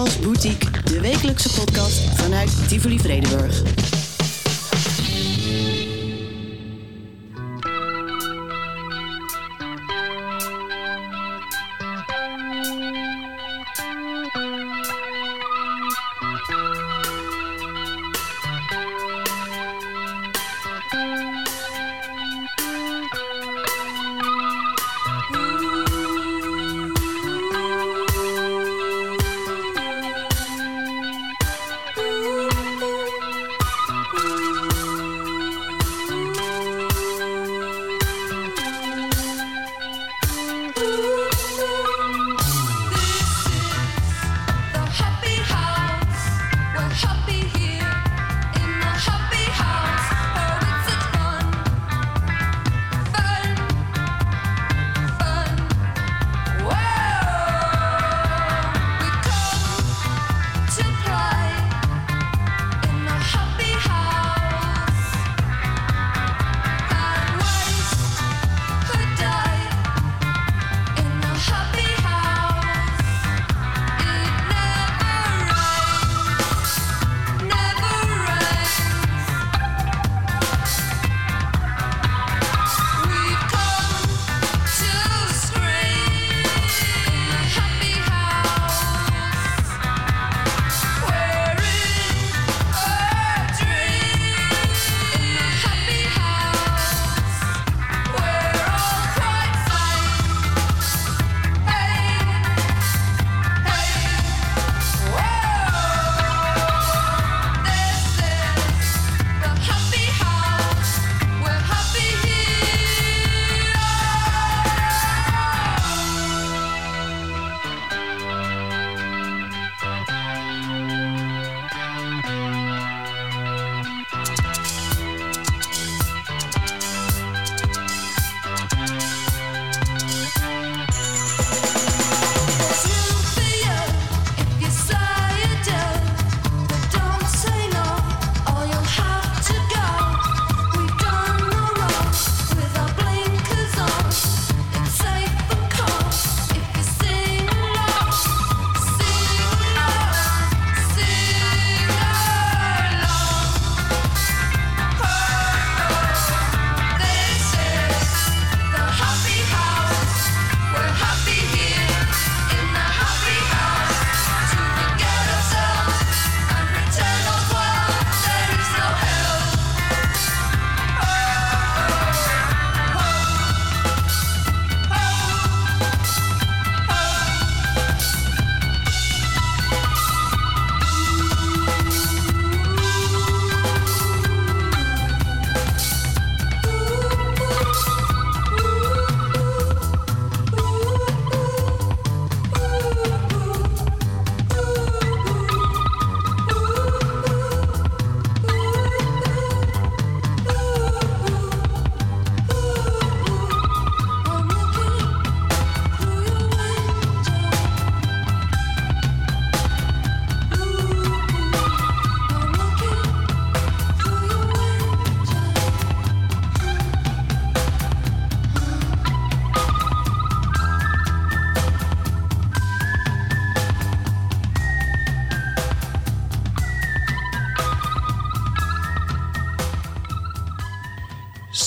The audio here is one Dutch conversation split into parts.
House Boutique, de wekelijkse podcast vanuit Tivoli Vredenburg.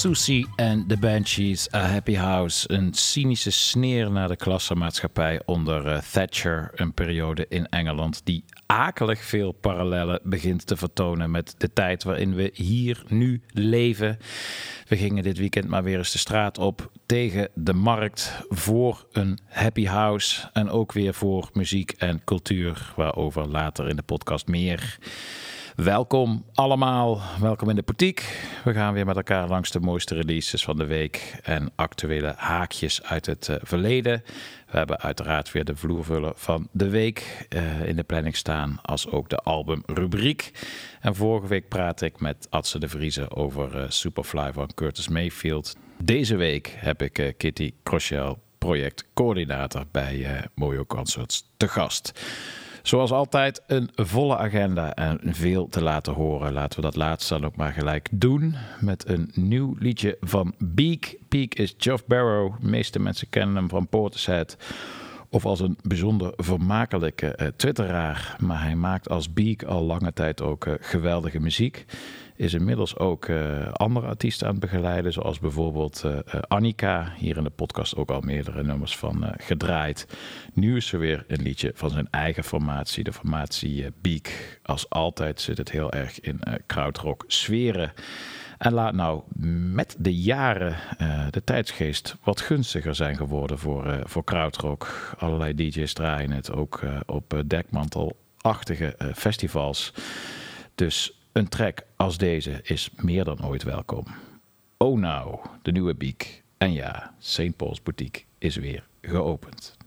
Susie en de Banshees, A Happy House. Een cynische sneer naar de klassenmaatschappij onder uh, Thatcher. Een periode in Engeland die akelig veel parallellen begint te vertonen met de tijd waarin we hier nu leven. We gingen dit weekend maar weer eens de straat op tegen de markt voor een happy house. En ook weer voor muziek en cultuur, waarover later in de podcast meer. Welkom allemaal, welkom in de portiek. We gaan weer met elkaar langs de mooiste releases van de week en actuele haakjes uit het uh, verleden. We hebben uiteraard weer de vloervullen van de week uh, in de planning staan, als ook de albumrubriek. En vorige week praatte ik met Adse de Vriezen over uh, Superfly van Curtis Mayfield. Deze week heb ik Kitty Crochel, projectcoördinator bij Mojo Concerts, te gast. Zoals altijd een volle agenda en veel te laten horen. Laten we dat laatste dan ook maar gelijk doen met een nieuw liedje van Beak. Beak is Geoff Barrow. De meeste mensen kennen hem van Portishead. of als een bijzonder vermakelijke uh, twitteraar. Maar hij maakt als Beak al lange tijd ook uh, geweldige muziek. Is inmiddels ook uh, andere artiesten aan het begeleiden. Zoals bijvoorbeeld Annika. Hier in de podcast ook al meerdere nummers van gedraaid. Nu is er weer een liedje van zijn eigen formatie. De formatie Beak. Als altijd zit het heel erg in krautrock sferen. En laat nou met de jaren uh, de tijdsgeest wat gunstiger zijn geworden voor, uh, voor krautrock. Allerlei DJ's draaien het ook uh, op dekmantelachtige festivals. Dus een track als deze is meer dan ooit welkom. Oh nou, de nieuwe Beak. En ja, St. Paul's Boutique is weer geopend.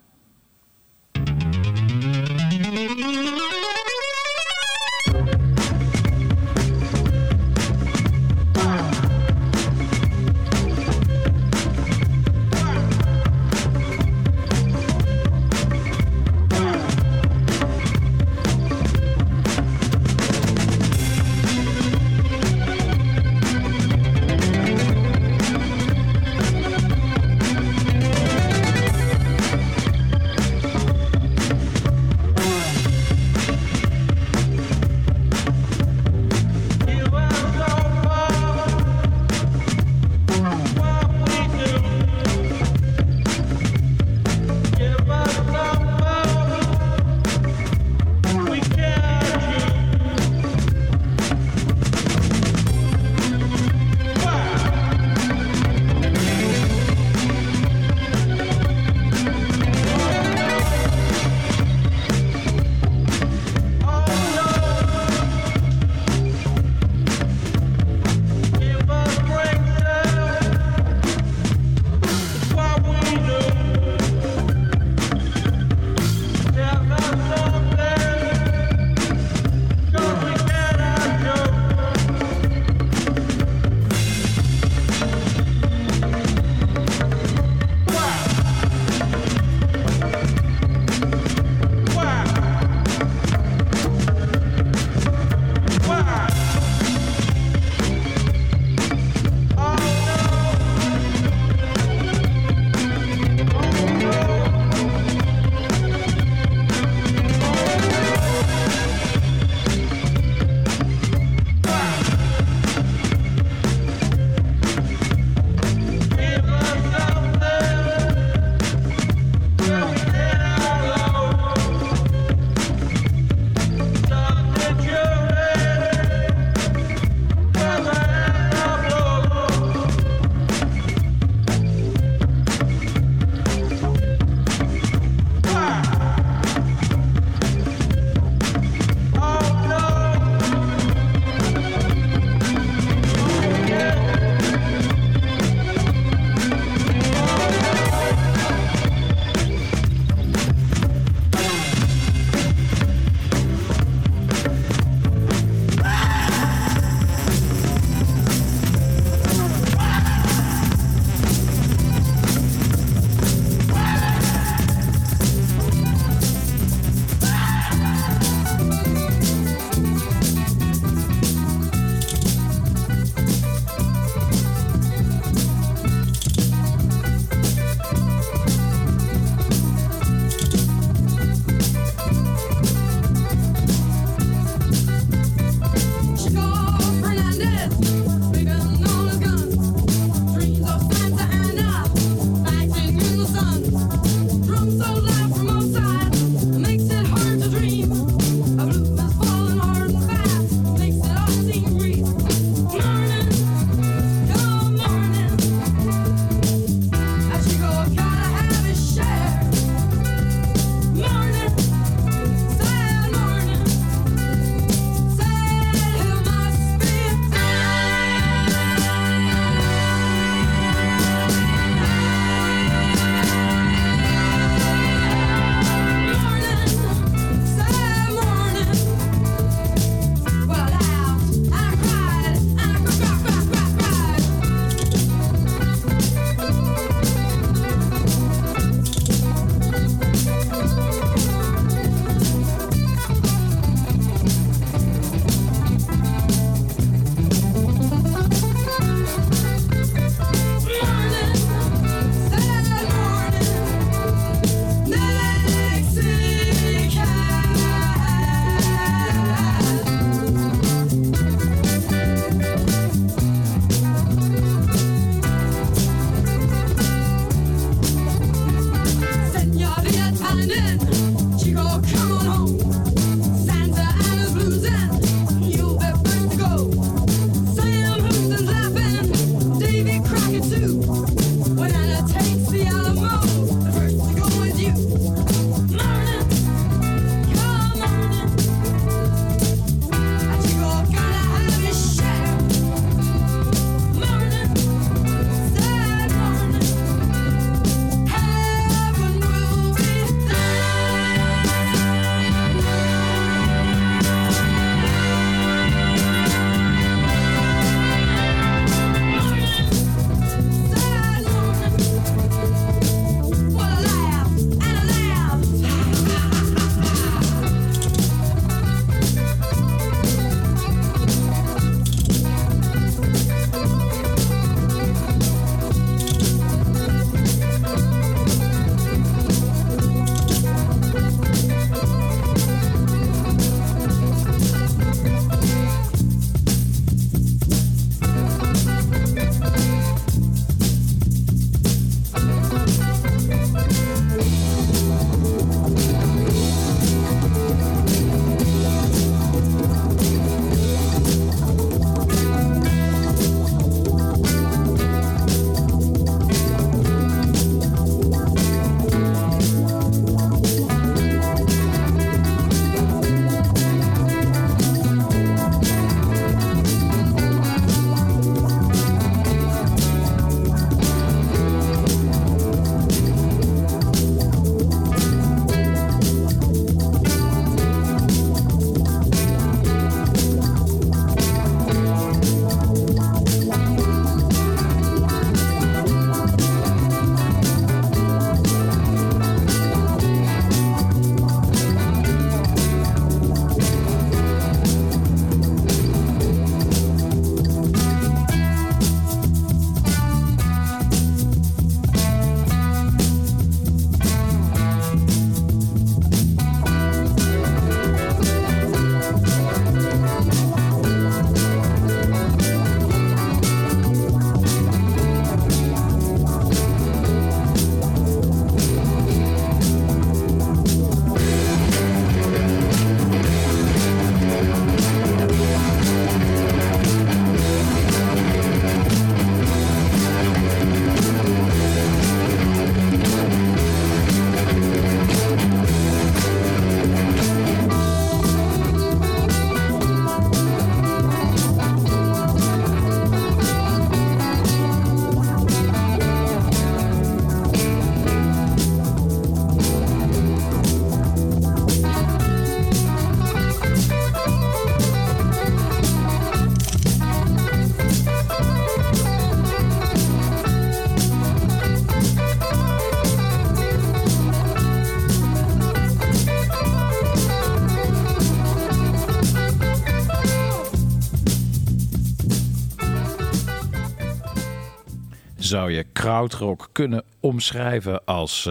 Zou je krautrock kunnen omschrijven als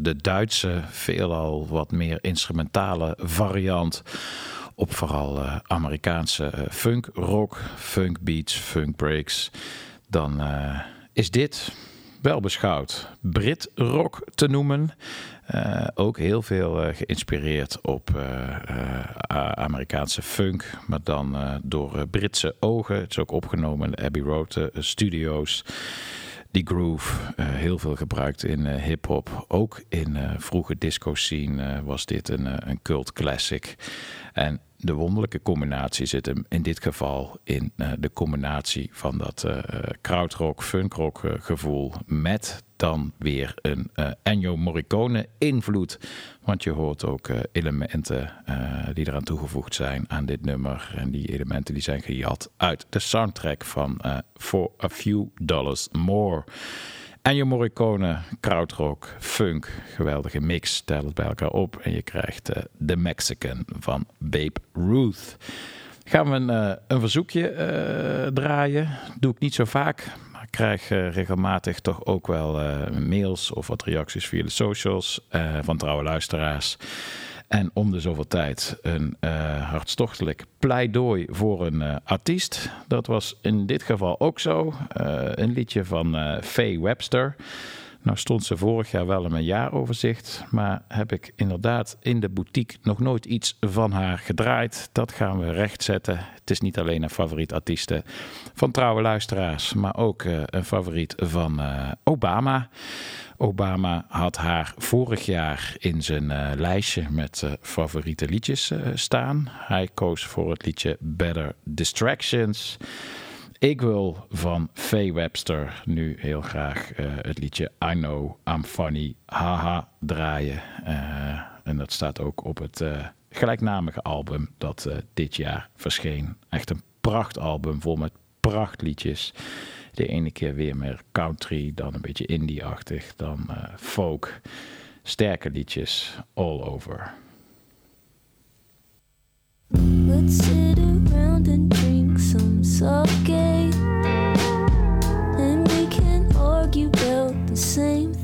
de Duitse, veelal wat meer instrumentale variant op vooral Amerikaanse funk rock, funk beats, funk breaks. Dan is dit wel beschouwd Brit rock te noemen. Ook heel veel geïnspireerd op Amerikaanse funk, maar dan door Britse ogen. Het is ook opgenomen in de Abbey Road Studios. Die groove, heel veel gebruikt in hip-hop. Ook in vroege disco scene was dit een, een cult classic. En de wonderlijke combinatie zit hem in dit geval in uh, de combinatie van dat uh, krautrock, funkrock uh, gevoel met dan weer een Ennio Morricone invloed. Want je hoort ook elementen die eraan toegevoegd zijn aan dit nummer. En die elementen die zijn gejat uit de soundtrack van For a Few Dollars More. Ennio Morricone, krautrock, funk, geweldige mix. Tel het bij elkaar op en je krijgt The Mexican van Babe Ruth. Gaan we een, uh, een verzoekje uh, draaien. Doe ik niet zo vaak. Maar ik krijg regelmatig toch ook wel mails of wat reacties via de socials van trouwe luisteraars. En om de zoveel tijd een uh, hartstochtelijk pleidooi voor een uh, artiest. Dat was in dit geval ook zo. Uh, een liedje van Faye Webster. Nou stond ze vorig jaar wel in mijn jaaroverzicht. Maar heb ik inderdaad in de boutique nog nooit iets van haar gedraaid. Dat gaan we rechtzetten. Het is niet alleen een favoriet artieste van trouwe luisteraars. Maar ook een favoriet van Obama. Obama had haar vorig jaar in zijn uh, lijstje met uh, favoriete liedjes uh, staan. Hij koos voor het liedje Better Distractions. Ik wil van Faye Webster nu heel graag het liedje I Know I'm Funny Haha draaien. en dat staat ook op het gelijknamige album dat dit jaar verscheen. Echt een prachtalbum vol met prachtliedjes. De ene keer weer meer country, dan een beetje indie-achtig, dan uh, folk. Sterke liedjes all over. Let's sit around and drink some sake. And we can argue about the same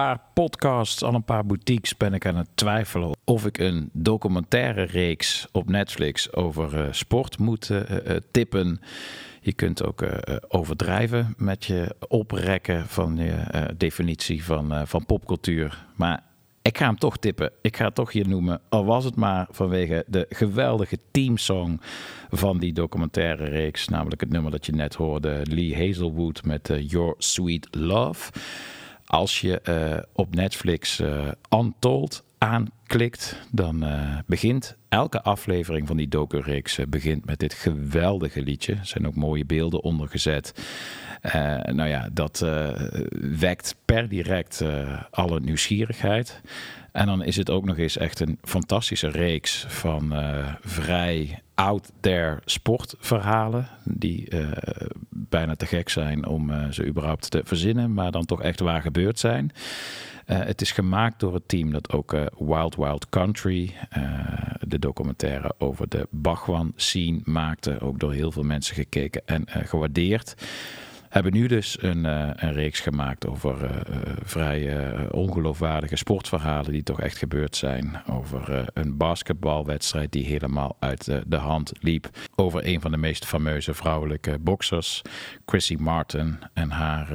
paar podcasts, al een paar boutiques ben ik aan het twijfelen of ik een documentaire reeks op Netflix over eh, sport moet eh, tippen. Je kunt ook overdrijven met je oprekken van je definitie van, van popcultuur. Maar ik ga hem toch tippen. Ik ga het toch hier noemen. Al was het maar vanwege de geweldige teamsong van die documentaire reeks. Namelijk het nummer dat je net hoorde. Lee Hazelwood met Your Sweet Love. Als je eh, op Netflix Untold aanklikt, dan eh, begint elke aflevering van die docu-reeks begint met dit geweldige liedje. Er zijn ook mooie beelden ondergezet. Eh nou ja, dat eh, wekt per direct eh, alle nieuwsgierigheid. En dan is het ook nog eens echt een fantastische reeks van vrij out there sportverhalen. Die bijna te gek zijn om ze überhaupt te verzinnen, maar dan toch echt waar gebeurd zijn. Het is gemaakt door het team dat ook Wild Wild Country, de documentaire over de Bhagwan scene maakte. Ook door heel veel mensen gekeken en gewaardeerd. Hebben nu dus een, eh, een reeks gemaakt over eh, eh, vrij ongeloofwaardige sportverhalen die toch echt gebeurd zijn. Over een basketbalwedstrijd die helemaal uit de hand liep. Over een van de meest fameuze vrouwelijke boxers, Chrissy Martin. En haar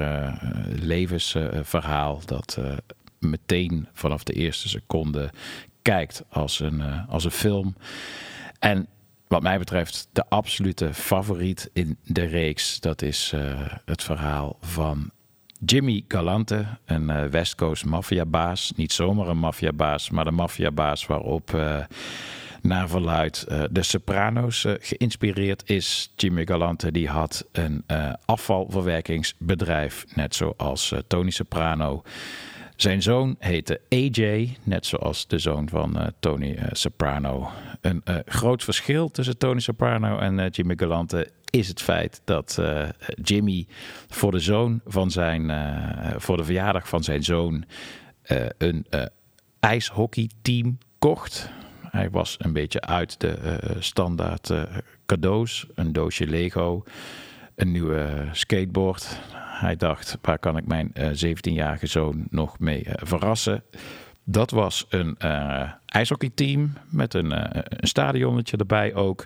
levensverhaal dat meteen vanaf de eerste seconde kijkt als een, als een film. En wat mij betreft de absolute favoriet in de reeks. Dat is eh, het verhaal van Jimmy Galante, een eh, West Coast maffiabaas. Niet zomaar een maffiabaas, maar de maffiabaas waarop eh, naar verluid de Sopranos geïnspireerd is. Jimmy Galante die had een afvalverwerkingsbedrijf, net zoals Tony Soprano. Zijn zoon heette AJ, net zoals de zoon van eh, Tony eh, Soprano. Een eh, groot verschil tussen Tony Soprano en Jimmy Galante is het feit dat Jimmy voor de zoon van zijn, voor de verjaardag van zijn zoon een ijshockeyteam kocht. Hij was een beetje uit de standaard cadeaus, een doosje Lego, een nieuwe skateboard. Hij dacht, waar kan ik mijn eh, 17-jarige zoon nog mee eh, verrassen? Dat was een eh ijshockeyteam met een, eh, een stadionnetje erbij ook.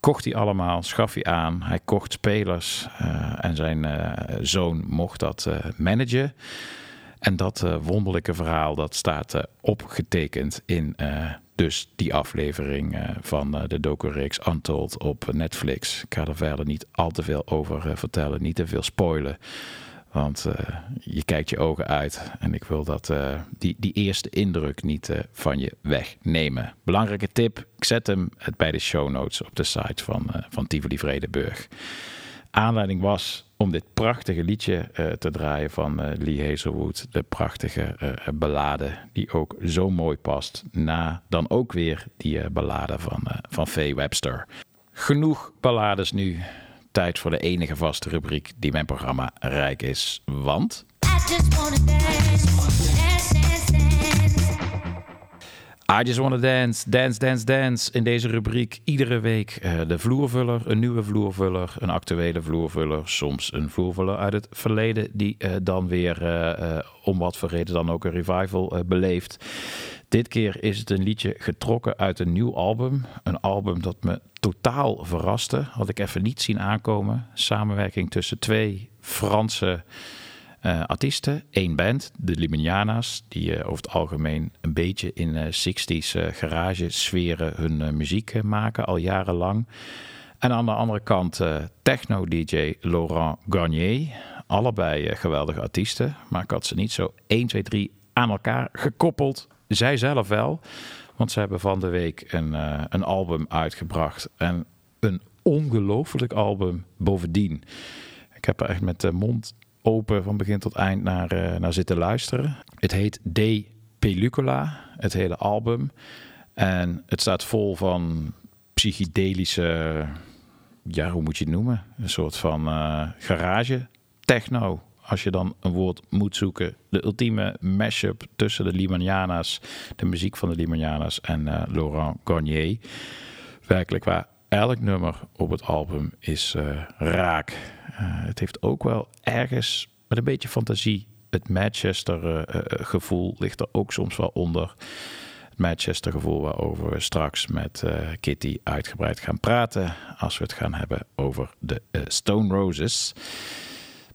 Kocht hij allemaal, schaf hij aan. Hij kocht spelers eh, en zijn eh, zoon mocht dat eh, managen. En dat eh, wonderlijke verhaal dat staat eh, opgetekend in eh, dus die aflevering eh, van eh, de docu-reeks Untold op Netflix. Ik ga er verder niet al te veel over eh, vertellen, niet te veel spoilen. Want je kijkt je ogen uit en ik wil dat, die, die eerste indruk niet van je wegnemen. Belangrijke tip, ik zet hem bij de show notes op de site van, van Tivoli Vredenburg. Aanleiding was om dit prachtige liedje eh, te draaien van eh, Lee Hazelwood. De prachtige eh, ballade die ook zo mooi past na dan ook weer die ballade van, van Faye Webster. Genoeg ballades nu. Tijd voor de enige vaste rubriek die mijn programma rijk is. Want. I Just Wanna Dance, Dance, Dance, Dance. In deze rubriek iedere week eh, de vloervuller, een nieuwe vloervuller, een actuele vloervuller. Soms een vloervuller uit het verleden die eh, dan weer eh, om wat voor reden dan ook een revival beleeft. Dit keer is het een liedje getrokken uit een nieuw album. Een album dat me totaal verraste. Had ik even niet zien aankomen. Samenwerking tussen twee Franse eh, artiesten, één band, de Liminiana's, die eh, over het algemeen een beetje in eh 60s eh, garage sferen hun muziek maken, al jarenlang. En aan de andere kant techno-dj Laurent Garnier. Allebei geweldige artiesten, maar ik had ze niet zo 1, 2, 3 aan elkaar gekoppeld. Zij zelf wel, want ze hebben van de week een, een album uitgebracht. En een ongelooflijk album bovendien. Ik heb er echt met de mond open van begin tot eind naar, eh, naar zitten luisteren. Het heet De Pellicula, het hele album. En het staat vol van psychedelische, ja, hoe moet je het noemen? Een soort van eh, garage, techno. Als je dan een woord moet zoeken. De ultieme mashup tussen de Limaniana's, de muziek van de Limaniana's en eh, Laurent Garnier. Werkelijk waar, elk nummer op het album is eh, raak. Eh, het heeft ook wel ergens met een beetje fantasie. Het Manchester eh, gevoel ligt er ook soms wel onder. Het Manchester gevoel waarover we straks met Kitty uitgebreid gaan praten. Als we het gaan hebben over de Stone Roses.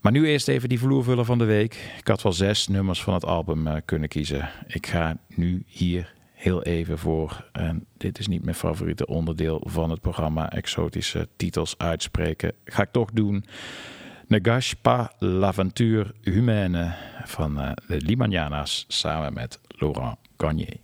Maar nu eerst even die vloervuller van de week. Ik had wel zes nummers van het album kunnen kiezen. Ik ga nu hier heel even voor, en dit is niet mijn favoriete onderdeel van het programma, exotische titels uitspreken. Ga ik toch doen. Negash pas l'aventure humaine van eh, de Limaniana's samen met Laurent Garnier.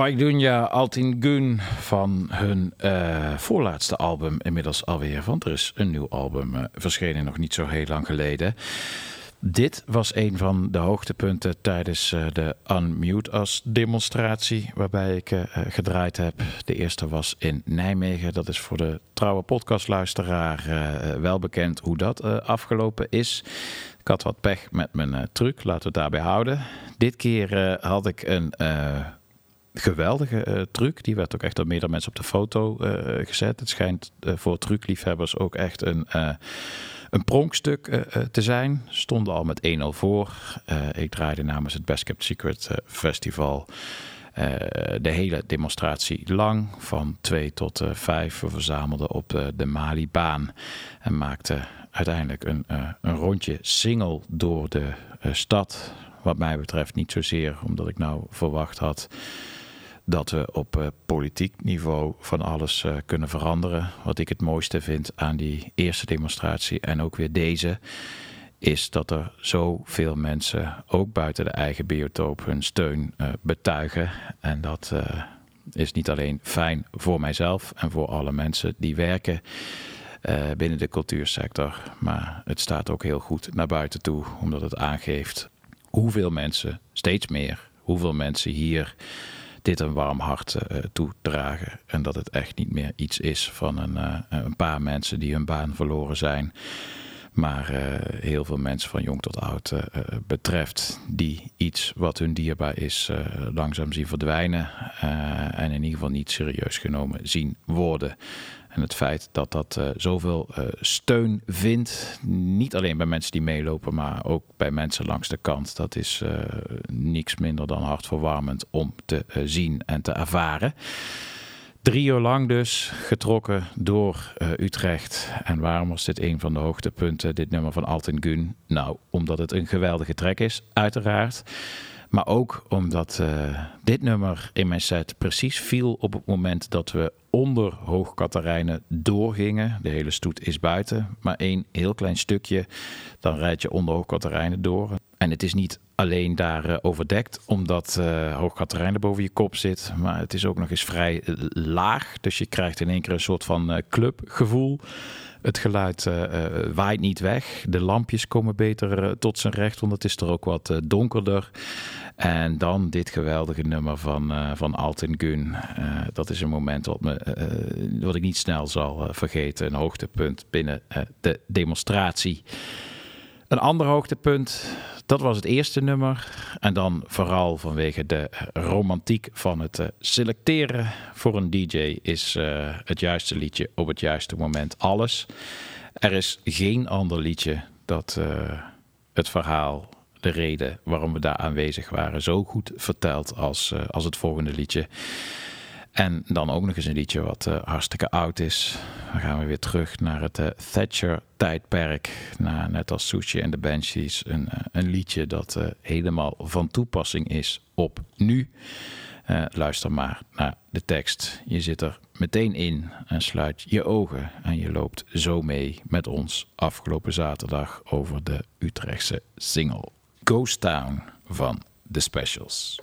Vaidunja Altingun van hun eh, voorlaatste album inmiddels alweer. Want er is een nieuw album eh, verschenen nog niet zo heel lang geleden. Dit was een van de hoogtepunten tijdens eh, de Unmute Us demonstratie waarbij ik gedraaid heb. De eerste was in Nijmegen. Dat is voor de trouwe podcastluisteraar wel bekend hoe dat afgelopen is. Ik had wat pech met mijn truc, laten we het daarbij houden. Dit keer had ik een geweldige eh, truc. Die werd ook echt door meerdere mensen op de foto eh, gezet. Het schijnt eh, voor trucliefhebbers ook echt een, een pronkstuk te zijn. Stonden al met 1-0 voor. Ik draaide namens het Best Kept Secret Festival de hele demonstratie lang. Van 2 tot eh 5. We verzamelden op de Malibaan. En maakten uiteindelijk een, een rondje single door de stad. Wat mij betreft niet zozeer omdat ik nou verwacht had dat we op eh, politiek niveau van alles eh, kunnen veranderen. Wat ik het mooiste vind aan die eerste demonstratie en ook weer deze, is dat er zoveel mensen, ook buiten de eigen biotoop, hun steun eh, betuigen. En dat is niet alleen fijn voor mijzelf en voor alle mensen die werken binnen de cultuursector, maar het staat ook heel goed naar buiten toe, omdat het aangeeft hoeveel mensen, steeds meer, hoeveel mensen hier dit een warm hart eh, toedragen. En dat het echt niet meer iets is van een, eh, een paar mensen die hun baan verloren zijn. Maar eh, heel veel mensen van jong tot oud betreft die iets wat hun dierbaar is langzaam zien verdwijnen. en in ieder geval niet serieus genomen zien worden. En het feit dat dat eh, zoveel eh, steun vindt, niet alleen bij mensen die meelopen, maar ook bij mensen langs de kant, dat is eh, niks minder dan hartverwarmend om te zien en te ervaren. Drie uur lang dus, getrokken door Utrecht. En waarom was dit een van de hoogtepunten, dit nummer van Altin Gun? Nou, omdat het een geweldige track is, uiteraard. Maar ook omdat eh, dit nummer in mijn set precies viel op het moment dat we onder Hoog Katerijnen doorgingen. De hele stoet is buiten, maar één heel klein stukje, dan rijd je onder Hoog Katerijnen door. En het is niet alleen daar eh, overdekt, omdat eh Hoog Katerijnen boven je kop zit. Maar het is ook nog eens vrij laag, dus je krijgt in één keer een soort van clubgevoel. Het geluid waait niet weg. De lampjes komen beter tot zijn recht, want het is er ook wat donkerder. En dan dit geweldige nummer van, eh van Altin Gun. Eh, dat is een moment wat, me, eh, wat ik niet snel zal vergeten. Een hoogtepunt binnen de demonstratie. Een ander hoogtepunt, dat was het eerste nummer. En dan vooral vanwege de romantiek van het selecteren voor een DJ is het juiste liedje op het juiste moment alles. Er is geen ander liedje dat het verhaal, de reden waarom we daar aanwezig waren, zo goed vertelt als, eh, als het volgende liedje. En dan ook nog eens een liedje wat eh, hartstikke oud is. Dan gaan we weer terug naar het eh, Thatcher-tijdperk. Na, net als Sushi en de Banshees. Een, een liedje dat helemaal van toepassing is op nu. Luister maar naar de tekst. Je zit er meteen in en sluit je ogen. En je loopt zo mee met ons afgelopen zaterdag over de Utrechtse single Ghost Town van The Specials.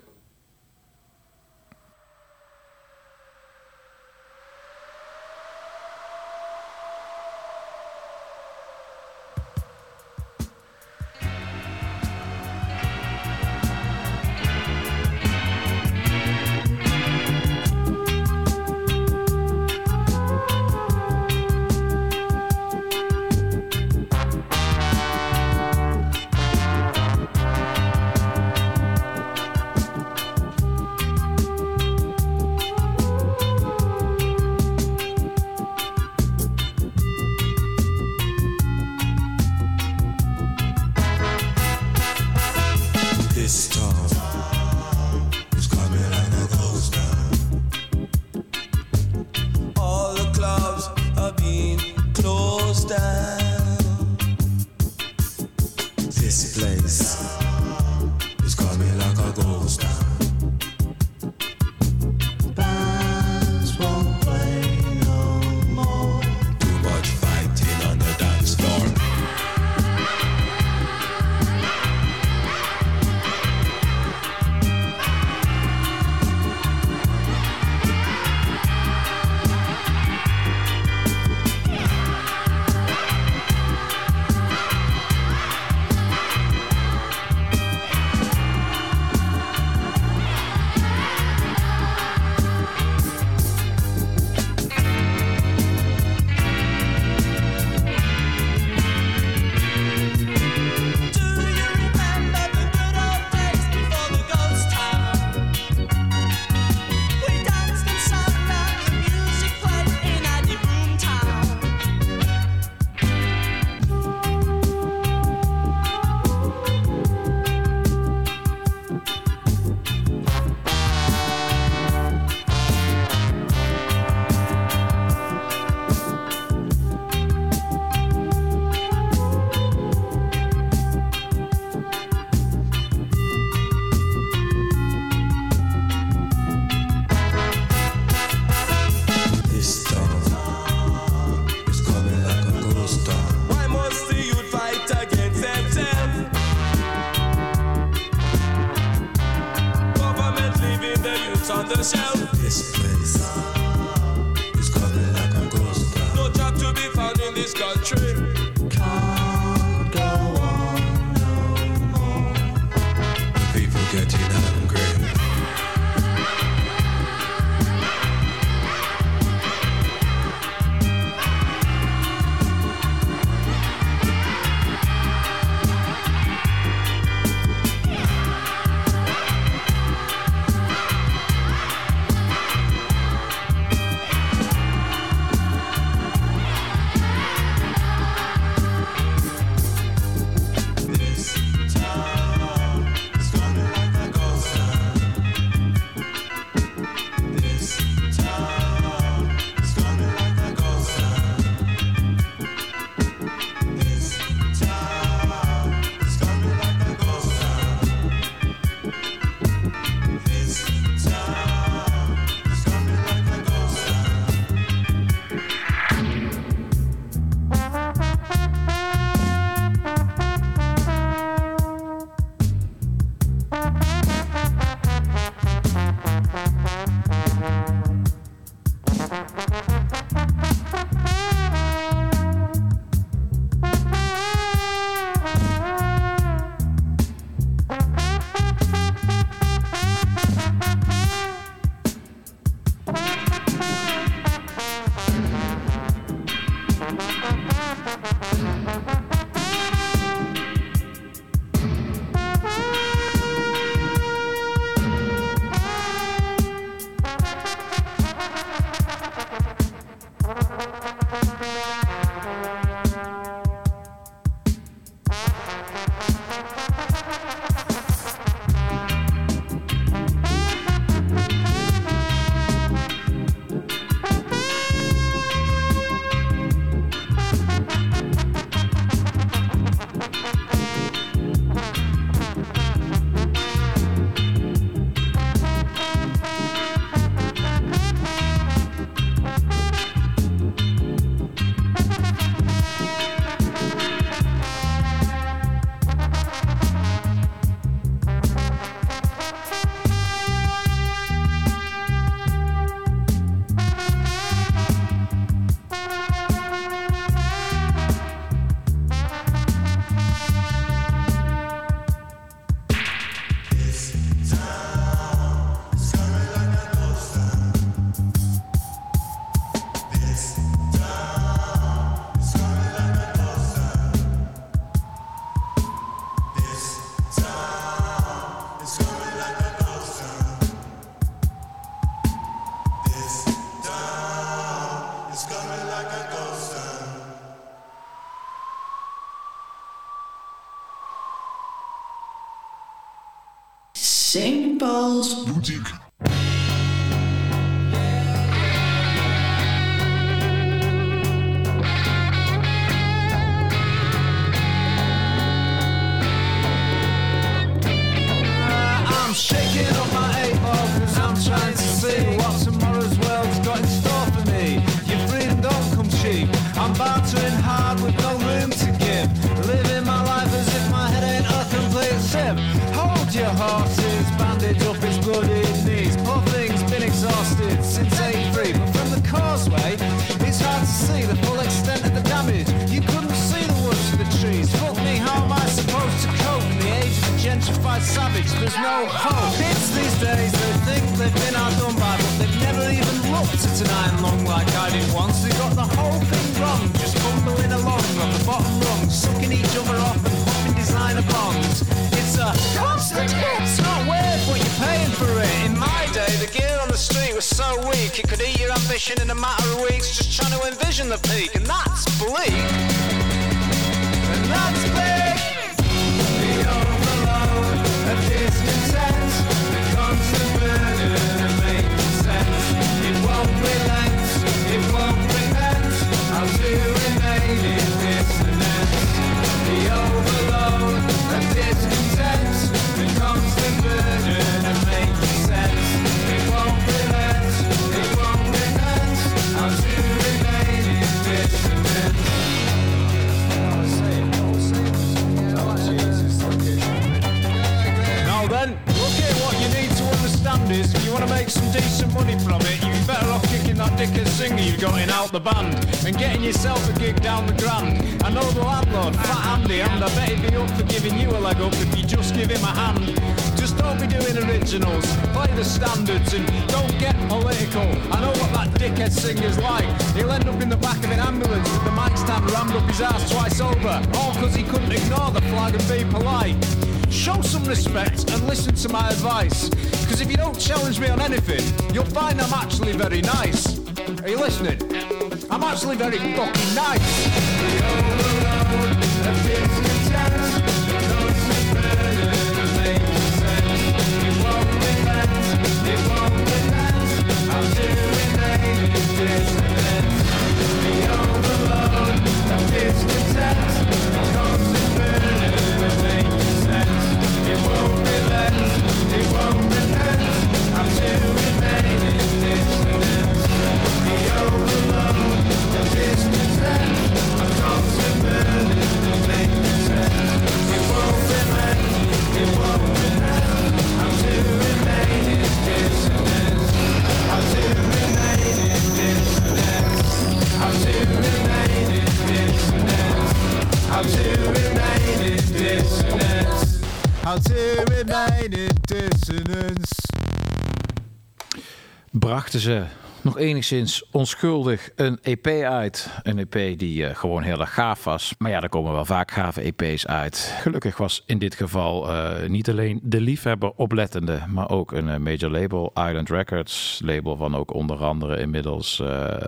Brachten ze nog enigszins onschuldig een EP uit. Een EP die eh, gewoon heel erg gaaf was. Maar ja, er komen wel vaak gave EP's uit. Gelukkig was in dit geval eh, niet alleen de liefhebber oplettende, maar ook een eh, major label, Island Records. Label van ook onder andere inmiddels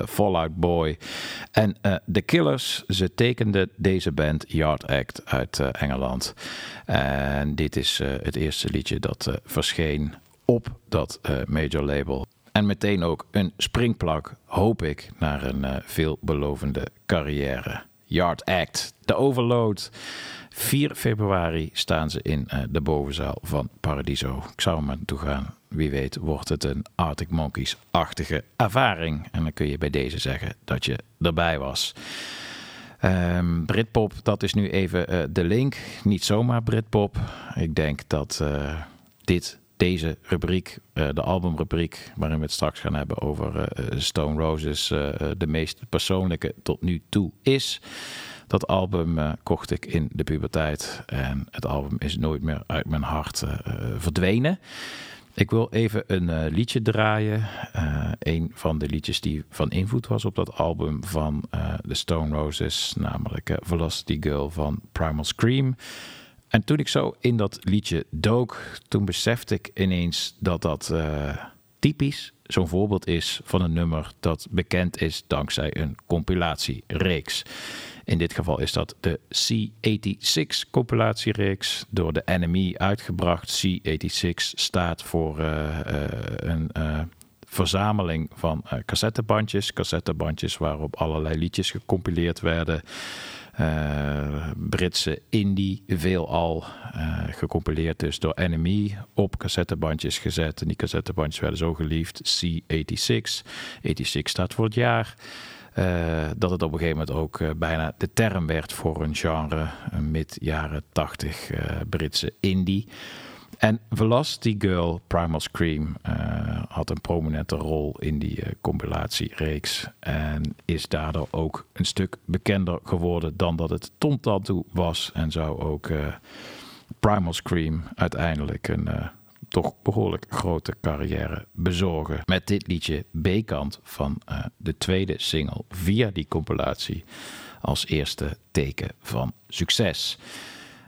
Fallout Boy en The Killers. Ze tekenden deze band Yard Act uit Engeland. En dit is het eerste liedje dat verscheen op dat major label. En meteen ook een springplak, hoop ik, naar een eh, veelbelovende carrière. Yard Act, de Overload. 4 februari staan ze in eh, de bovenzaal van Paradiso. Ik zou er maar naartoe gaan. Wie weet wordt het een Arctic Monkeys-achtige ervaring. En dan kun je bij deze zeggen dat je erbij was. Ehm, Britpop, dat is nu even eh, de link. Niet zomaar Britpop. Ik denk dat dit, deze rubriek, eh, de albumrubriek, waarin we het straks gaan hebben over eh, Stone Roses, eh, de meest persoonlijke tot nu toe is. Dat album kocht ik in de puberteit en het album is nooit meer uit mijn hart verdwenen. Ik wil even een liedje draaien. Een van de liedjes die van invloed was op dat album van de Stone Roses, namelijk eh, Velocity Girl van Primal Scream. En toen ik zo in dat liedje dook, toen besefte ik ineens dat dat eh, typisch zo'n voorbeeld is van een nummer dat bekend is dankzij een compilatiereeks. In dit geval is dat de C86 compilatiereeks door de NME uitgebracht. C86 staat voor eh, eh, een verzameling van cassettebandjes. Cassettebandjes waarop allerlei liedjes gecompileerd werden. Eh, Britse indie, veelal eh gecompileerd dus door NME op cassettebandjes gezet. En die cassettebandjes werden zo geliefd, C86. 86 staat voor het jaar. Eh, dat het op een gegeven moment ook bijna de term werd voor een genre, een mid jaren 80 eh, Britse indie. En Velocity Girl, Primal Scream, eh, had een prominente rol in die eh, compilatiereeks. En is daardoor ook een stuk bekender geworden dan dat het dan toe was. En zou ook eh, Primal Scream uiteindelijk een toch behoorlijk grote carrière bezorgen. Met dit liedje B-kant van de tweede single via die compilatie als eerste teken van succes.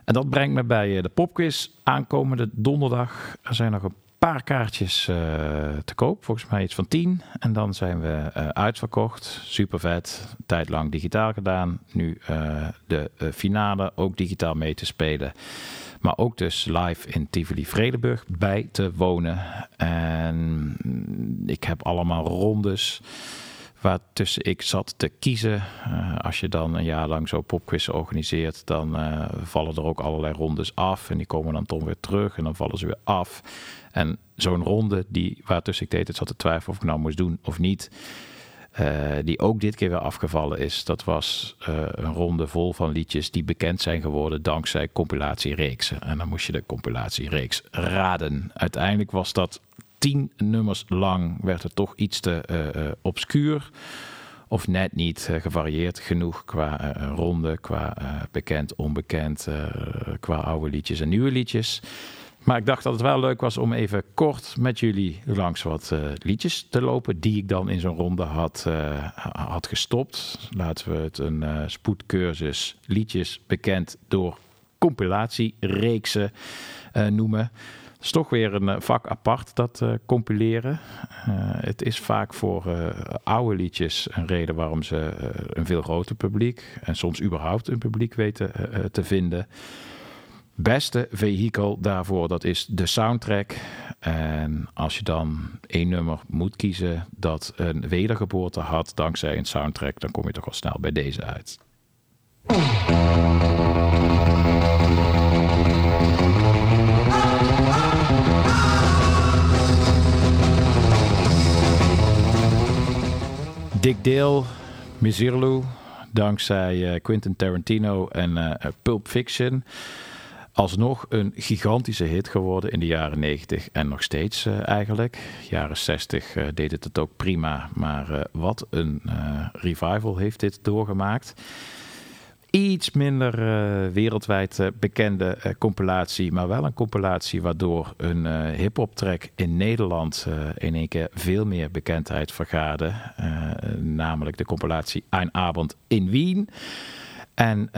En dat brengt me bij eh, de popquiz aankomende donderdag. Er zijn nog een paar kaartjes eh, te koop, volgens mij iets van 10. En dan zijn we eh, uitverkocht. Super vet. Tijd lang digitaal gedaan. Nu de finale ook digitaal mee te spelen. Maar ook dus live in Tivoli Vredenburg bij te wonen. En ik heb allemaal rondes waartussen ik zat te kiezen. Eh, als je dan een jaar lang zo popquiz organiseert, dan eh, vallen er ook allerlei rondes af. En die komen dan toch weer terug en dan vallen ze weer af. En zo'n ronde die, waartussen ik deed het zat te twijfelen of ik nou moest doen of niet. eh, die ook dit keer weer afgevallen is. Dat was een ronde vol van liedjes die bekend zijn geworden dankzij compilatiereeksen. En dan moest je de compilatiereeks raden. Uiteindelijk was dat tien nummers lang, werd het toch iets te eh, eh, obscuur Of net niet eh, gevarieerd genoeg qua ronde, qua bekend, onbekend, qua oude liedjes en nieuwe liedjes. Maar ik dacht dat het wel leuk was om even kort met jullie langs wat liedjes te lopen. Die ik dan in zo'n ronde had, had gestopt. Laten we het een spoedcursus liedjes bekend door compilatiereeksen noemen. Is toch weer een eh, vak apart, dat eh, compileren. Eh, het is vaak voor oude liedjes een reden waarom ze een veel groter publiek... en soms überhaupt een publiek weten te vinden beste vehikel daarvoor, dat is de soundtrack. En als je dan één nummer moet kiezen dat een wedergeboorte had dankzij een soundtrack, dan kom je toch al snel bij deze uit. Dick Dale, Misirlou, dankzij eh, Quentin Tarantino en eh, Pulp Fiction. Alsnog een gigantische hit geworden in de jaren 90 en nog steeds eh, eigenlijk. Jaren 60 eh, deed het het ook prima, maar wat een revival heeft dit doorgemaakt. Iets minder eh, wereldwijd eh, bekende eh, compilatie, maar wel een compilatie waardoor een hip-hop track in Nederland in één keer veel meer bekendheid vergaarde. Namelijk de compilatie Ein Abend in Wien. En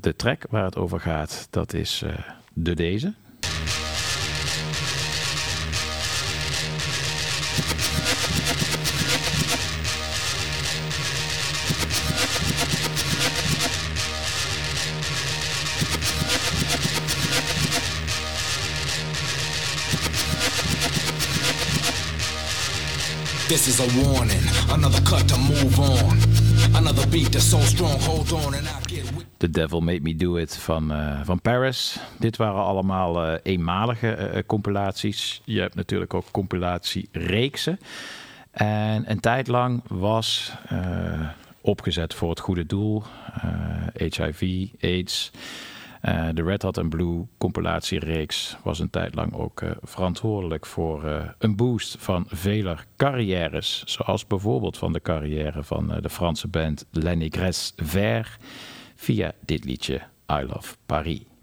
de track waar het over gaat, dat is de deze. This is a warning, another cut to move on. Another beat that's so strong, hold on and I get The Devil Made Me Do It van, eh, van Paris. Dit waren allemaal eh, eenmalige eh, compilaties. Je hebt natuurlijk ook compilatiereeksen. En een tijd lang was opgezet voor het goede doel. HIV, AIDS. Eh, de Red Hot and Blue compilatiereeks was een tijd lang ook eh, verantwoordelijk voor eh, een boost van vele carrières. Zoals bijvoorbeeld van de carrière van de Franse band Lenny Gres Vert via dit liedje I Love Paris.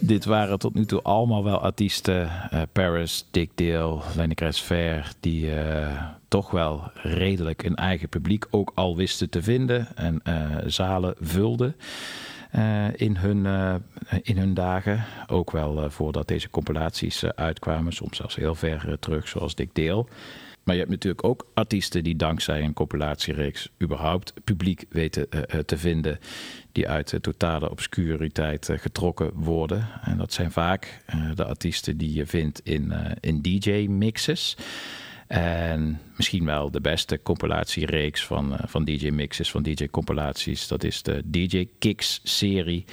Dit waren tot nu toe allemaal wel artiesten. eh, Paris, Dick Dale, Lenny Kravitz, die eh, toch wel redelijk een eigen publiek ook al wisten te vinden. En eh, zalen vulden in, hun, in hun dagen. Ook wel voordat deze compilaties uitkwamen. Soms zelfs heel ver terug, zoals Dick Dale. Maar je hebt natuurlijk ook artiesten die dankzij een compilatiereeks überhaupt publiek weten eh, eh, te vinden. Die uit de totale obscuriteit eh, getrokken worden. En dat zijn vaak de artiesten die je vindt in, in DJ-mixes. En misschien wel de beste compilatiereeks van, van DJ-mixes, van DJ-compilaties. Dat is de DJ Kicks-serie.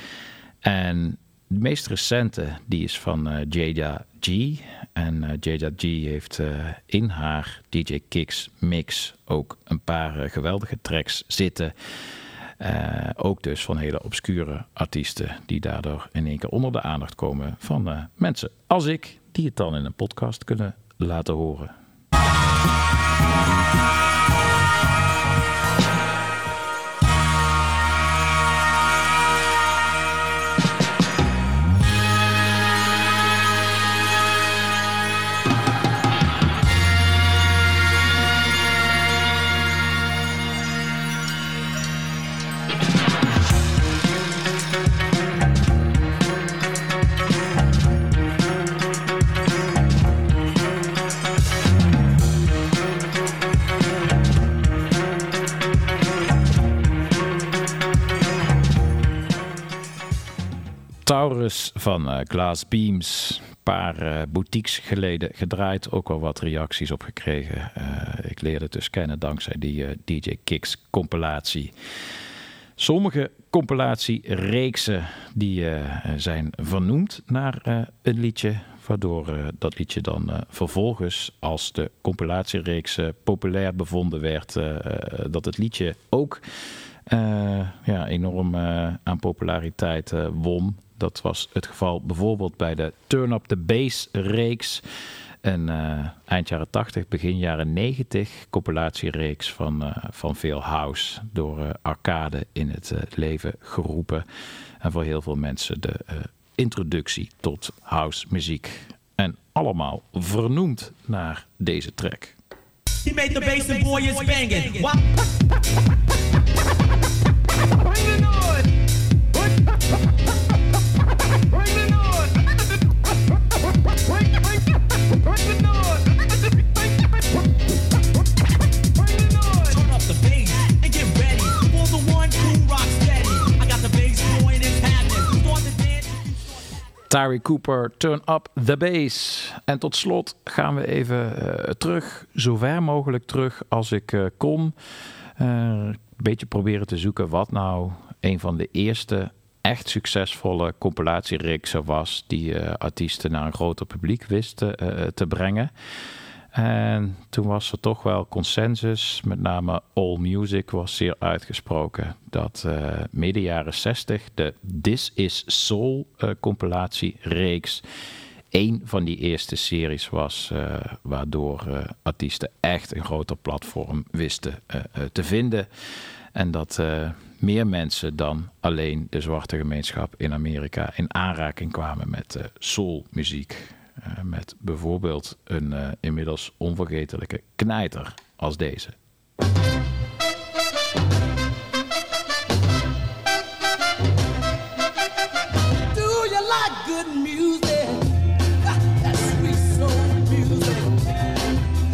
En de meest recente, die is van eh, Jada G. En Jada G heeft eh, in haar DJ Kicks mix ook een paar eh, geweldige tracks zitten. Ook dus van hele obscure artiesten die daardoor in één keer onder de aandacht komen van mensen als ik, die het dan in een podcast kunnen laten horen. Taurus van eh, Glass Beams. paar eh, boutiques geleden gedraaid. Ook wel wat reacties op gekregen. Eh, ik leerde het dus kennen dankzij die DJ Kicks compilatie. Sommige compilatiereeksen die zijn vernoemd naar een liedje. Waardoor dat liedje dan vervolgens, als de compilatiereeks populair bevonden werd, dat het liedje ook ja, enorm aan populariteit won. Dat was het geval bijvoorbeeld bij de Turn Up The Bass reeks. Een eh, eind jaren 80, begin jaren 90 compilatiereeks van, eh, van veel house door eh, Arcade in het leven geroepen. En voor heel veel mensen de eh, introductie tot house muziek. En allemaal vernoemd naar deze track. He made the bass and boy is banging. What? Tyree Cooper, Turn Up The Bass. En tot slot gaan we even eh, terug, zo ver mogelijk terug als ik eh, kon. Eh, een beetje proberen te zoeken wat nou een van de eerste echt succesvolle compilatiereeksen was... die artiesten naar een groter publiek wisten te brengen. En toen was er toch wel consensus, met name All Music was zeer uitgesproken, dat eh midden jaren 60 de This Is Soul eh, compilatiereeks één van die eerste series was, eh, waardoor artiesten echt een groter platform wisten te vinden. En dat meer mensen dan alleen de zwarte gemeenschap in Amerika in aanraking kwamen met soulmuziek. Eh, met bijvoorbeeld een eh, inmiddels onvergetelijke knijter als deze. Do you like good music? That sweet soul music.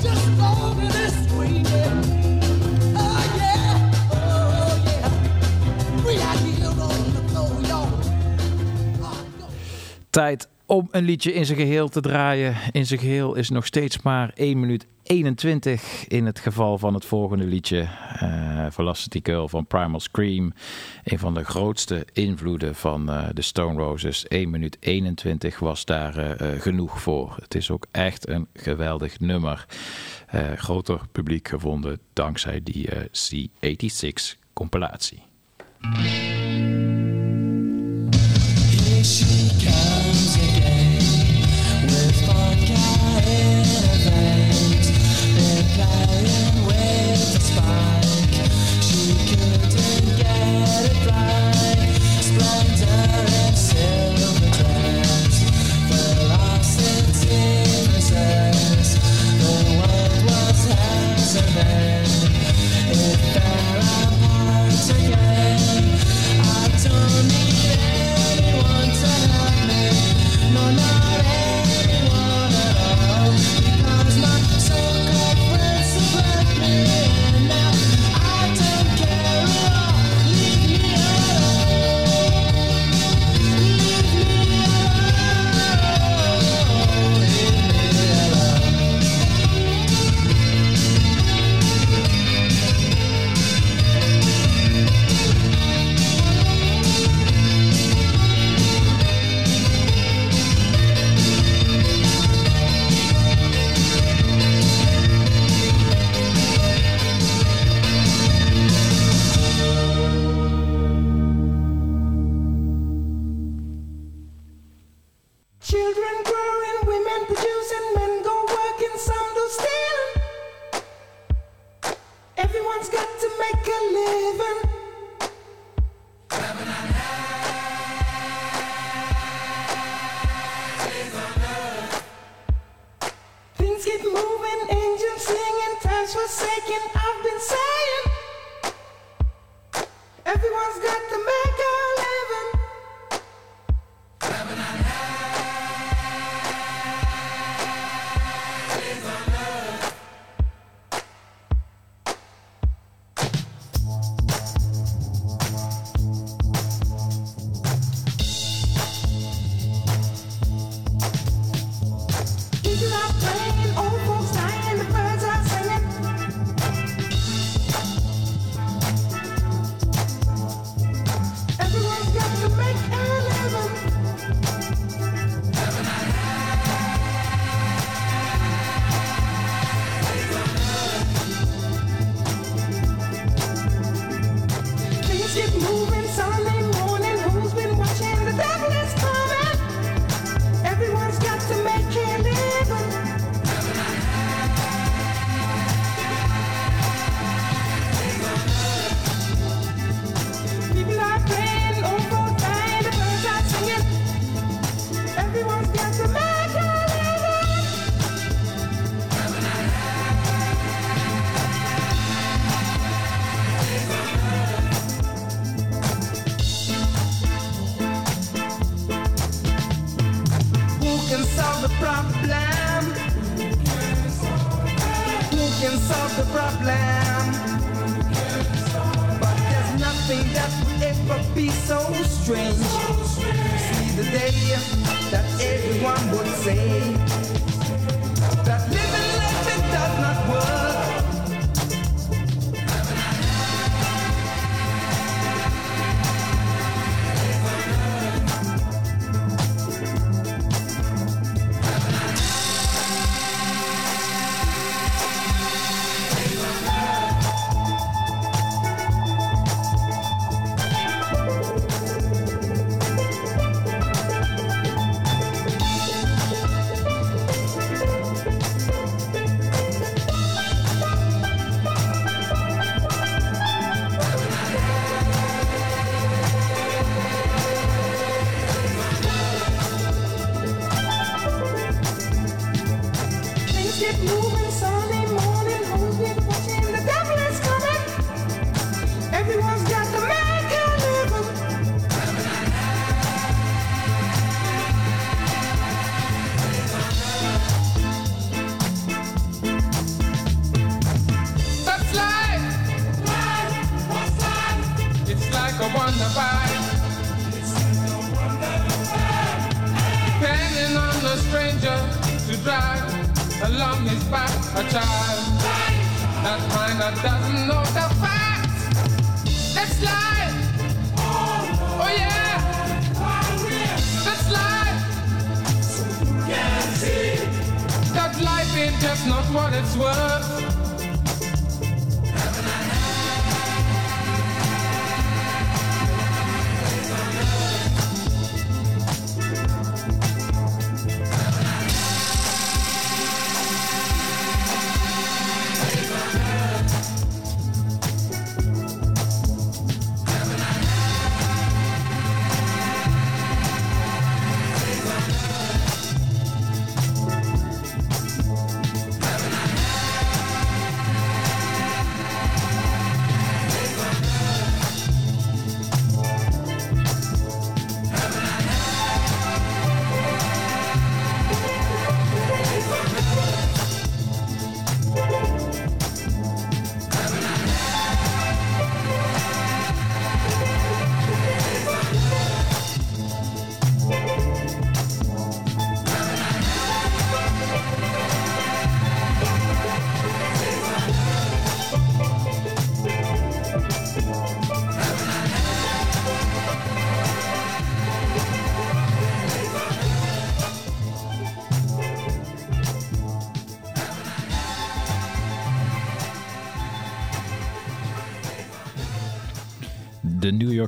Just over this swinging. Oh yeah, oh yeah. We are here on the floor, y'all. Tijd om een liedje in zijn geheel te draaien. In zijn geheel is nog steeds maar 1 minuut 21 in het geval van het volgende liedje. eh Velocity Girl van Primal Scream. Een van de grootste invloeden van eh, de Stone Roses. 1 minuut 21 was daar eh, genoeg voor. Het is ook echt een geweldig nummer. Groter publiek gevonden dankzij die eh, C86 compilatie.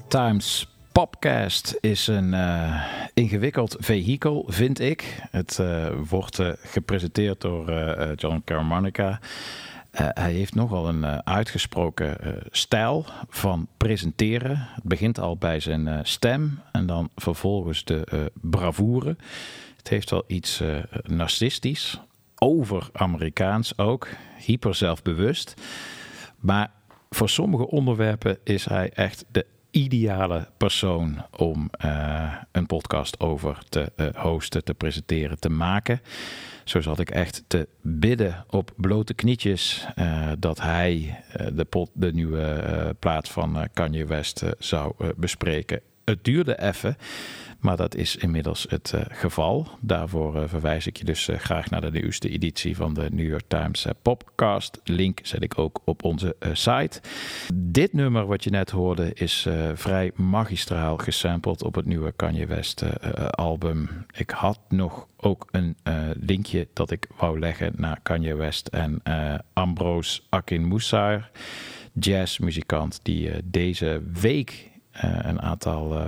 Times Popcast is een eh, ingewikkeld vehikel, vind ik. Het eh, wordt eh, gepresenteerd door John Carmanica. Eh, hij heeft nogal een uitgesproken stijl van presenteren. Het begint al bij zijn stem en dan vervolgens de bravoure. Het heeft wel iets narcistisch, over Amerikaans ook, hyper zelfbewust. Maar voor sommige onderwerpen is hij echt de ideale persoon om eh, een podcast over te eh, hosten, te presenteren, te maken. Zo zat ik echt te bidden op blote knietjes eh, dat hij de, pot, de nieuwe plaat van Kanye West zou bespreken. Het duurde even, maar dat is inmiddels het eh, geval. Daarvoor eh, verwijs ik je dus eh, graag naar de nieuwste editie van de New York Times Popcast. Link zet ik ook op onze site. Dit nummer wat je net hoorde is vrij magistraal gesampled op het nieuwe Kanye West album. Ik had nog ook een linkje dat ik wou leggen naar Kanye West en Ambrose Akinmusar, jazzmuzikant die deze week een aantal, eh,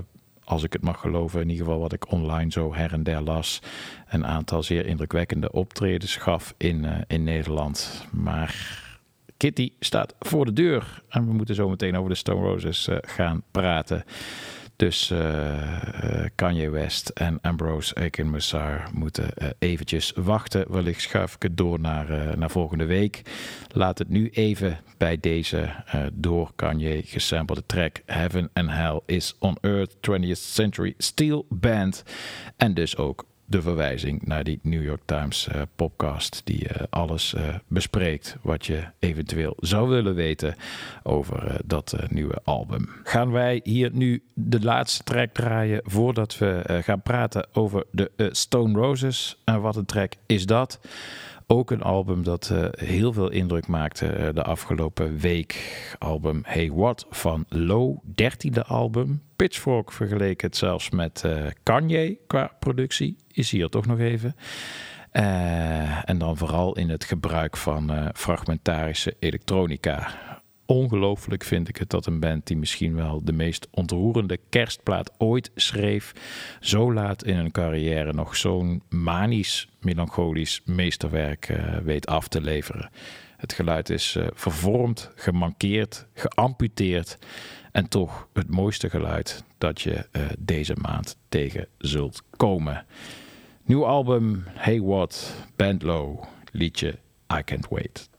als ik het mag geloven, in ieder geval wat ik online zo her en der las, een aantal zeer indrukwekkende optredens gaf in, eh, in Nederland. Maar Kitty staat voor de deur en we moeten zo meteen over de Stone Roses eh, gaan praten. Dus Kanye West en Ambrose Akinmusar moeten eh, eventjes wachten. Wellicht schuif ik het door naar, naar volgende week. Laat het nu even bij deze door Kanye gesampelde track Heaven and Hell is on Earth 20th Century Steel Band. En dus ook de verwijzing naar die New York Times eh, podcast die eh, alles eh, bespreekt wat je eventueel zou willen weten over dat nieuwe album. Gaan wij hier nu de laatste track draaien voordat we gaan praten over de Stone Roses. En wat een track is dat? Ook een album dat heel veel indruk maakte de afgelopen week. Album Hey What van Low, dertiende album. Pitchfork vergeleek het zelfs met eh, Kanye qua productie. Is hier toch nog even. Eh, en dan vooral in het gebruik van eh, fragmentarische elektronica. Ongelooflijk vind ik het dat een band die misschien wel de meest ontroerende kerstplaat ooit schreef, zo laat in hun carrière nog zo'n manisch, melancholisch meesterwerk weet af te leveren. Het geluid is vervormd, gemankeerd, geamputeerd en toch het mooiste geluid dat je eh, deze maand tegen zult komen. Nieuw album Hey What, Band Low, liedje I Can't Wait.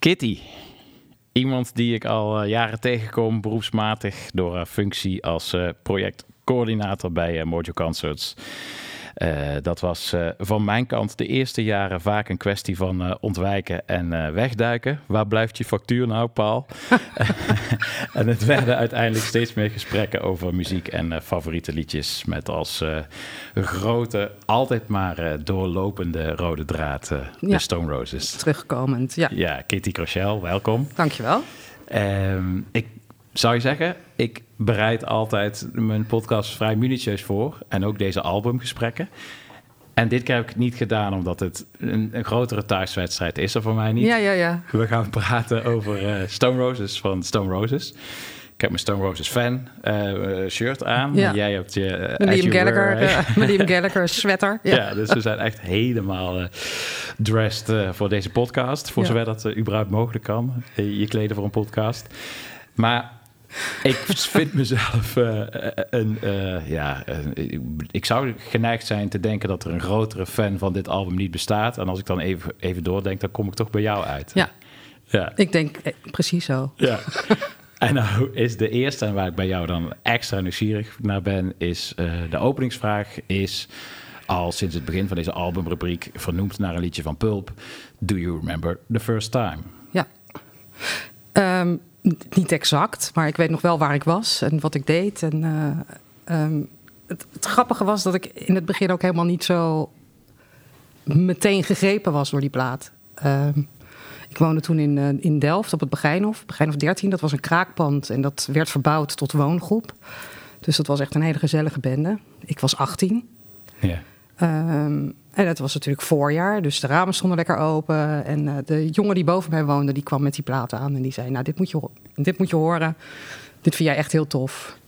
Kitty. Iemand die ik al eh, jaren tegenkom, beroepsmatig, door haar functie als eh, projectcoördinator bij eh, Mojo Concerts. Eh, dat was eh, van mijn kant de eerste jaren vaak een kwestie van eh, ontwijken en wegduiken. Waar blijft je factuur nou, Paul? en het werden uiteindelijk steeds meer gesprekken over muziek en favoriete liedjes. Met als grote, altijd maar doorlopende rode draad Ja. de Stone Roses. Terugkomend, ja. Ja, Kitty Crochel, welkom. Dankjewel. Ehm ik zou je zeggen, ik bereid altijd mijn podcast vrij minutieus voor. En ook deze albumgesprekken. En dit keer heb ik het niet gedaan omdat het een, een grotere thuiswedstrijd is er voor mij niet. Ja, ja, ja. We gaan praten over eh, Stone Roses van Stone Roses. Ik heb mijn Stone Roses fan eh, shirt aan. Ja. Jij hebt je Liam You Gallagher, Liam Gallagher sweater. Ja. ja. dus we zijn echt helemaal dressed voor deze podcast. Voor Ja. zover dat überhaupt mogelijk kan. Je kleden voor een podcast. Maar ik vind mezelf eh, een... eh, ja, eh, ik- ik zou geneigd zijn te denken dat er een grotere fan van dit album niet bestaat. En als ik dan even, even doordenk, dan kom ik toch bij jou uit. Ja. Ja. Ik denk eh, precies zo. Ja. En nou is de eerste, en waar ik bij jou dan extra nieuwsgierig naar ben, is eh, de openingsvraag is al sinds het begin van deze albumrubriek vernoemd naar een liedje van Pulp. Do you remember the first time? Ja. N- niet exact, maar ik weet nog wel waar ik was en wat ik deed. En, eh, ehm, het, grappige was dat ik in het begin ook helemaal niet zo meteen gegrepen was door die plaat. Ehm, ik woonde toen in, eh, in Delft op het Begijnhof, Begijnhof 13. Dat was een kraakpand en dat werd verbouwd tot woongroep. Dus dat was echt een hele gezellige bende. Ik was 18. Ja. Ehm, en het was natuurlijk voorjaar, dus de ramen stonden lekker open. En eh, de jongen die boven mij woonde, die kwam met die plaat aan. En die zei, nou, dit moet je, dit moet je horen. Dit vind jij echt heel tof.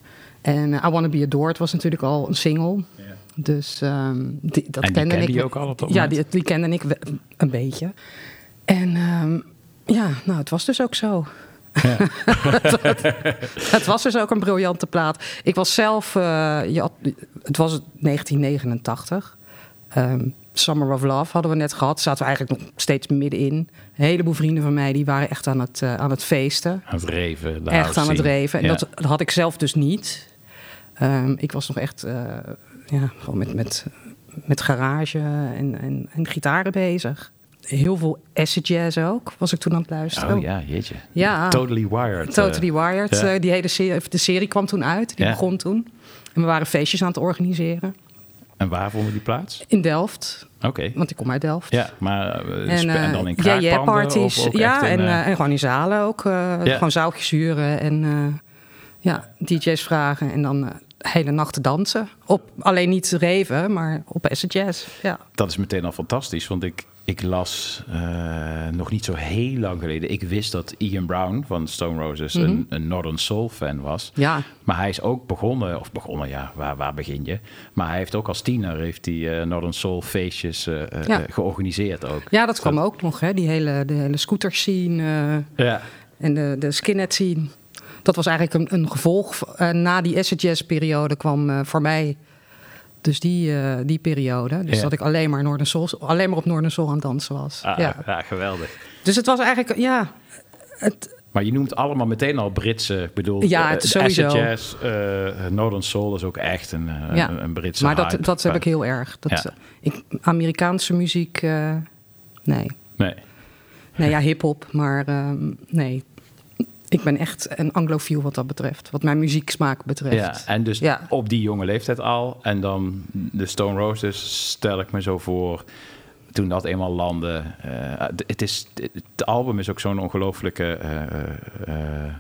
En eh, I Wanna Be Adored was natuurlijk al een single. Dus ehm, die, dat En die kende kende ik. je ook al op dat Ja, die, die kende ik een beetje. En ehm, ja, nou, het was dus ook zo. het was dus ook een briljante plaat. Ik was zelf, eh, je had- het was 1989. Ehm, Summer of Love hadden we net gehad. Zaten we eigenlijk nog steeds middenin. Een heleboel vrienden van mij die waren echt aan het, eh, aan het feesten. Aan het reven. echt aan het reven. En Ja. dat, dat had ik zelf dus niet. Ehm, ik was nog echt eh, ja, gewoon met, met, met garage en, en, en gitaren bezig. Heel veel acid jazz ook, was ik toen aan het luisteren. Oh ja, jeetje. Ja. Totally Wired. Totally Wired. eh, die hele serie, de serie kwam toen uit. Die begon toen. En we waren feestjes aan het organiseren. En waar vonden die plaats? In Delft. Oké. Want ik kom uit Delft. Ja, maar eh, En, en eh, dan in ja, ja, kraakpanden? parties. ja, in, eh, eh, en gewoon in zalen ook. eh. Gewoon zoutjes huren en eh, ja, DJ's vragen. En dan eh, hele nachten dansen. Op, alleen niet reven, maar op acid jazz. Ja. Dat is meteen al fantastisch, want ik, ik las eh, nog niet zo heel lang geleden. Ik wist dat Ian Brown van Stone Roses Mhm. een, een Northern Soul fan was. Ja. Maar hij is ook begonnen, of begonnen, ja, waar, waar begin je? Maar hij heeft ook als tiener heeft hij, eh, Northern Soul feestjes eh, Ja. georganiseerd ook. ja, dat kwam ook nog. Hè? Die hele, de hele scooter scene Ja. en de, de skinhead scene. Dat was eigenlijk een, een gevolg. na die acid jazz periode kwam voor mij dus die, eh, die periode. Dus Ja. dat ik alleen maar, Northern Soul, alleen maar op Northern Soul aan het dansen was. Ah, ja. ja. geweldig. Dus het was eigenlijk, ja, Maar je noemt allemaal meteen al Britse, ik bedoel, Ja, eh, het sowieso. acid jazz, eh, Northern Soul is ook echt een, Ja. een, een Britse maar dat, hype. dat heb ik heel erg. Dat, ik, Amerikaanse muziek, nee. Nee. Nee, ja, hip-hop, maar ehm, nee. Ik ben echt een anglofiel wat dat betreft. Wat mijn muzieksmaak betreft. Ja, en dus Ja. op die jonge leeftijd al. En dan de Stone Roses stel ik me zo voor. Toen dat eenmaal landde. eh, het, is, het album is ook zo'n ongelooflijke... eh, eh,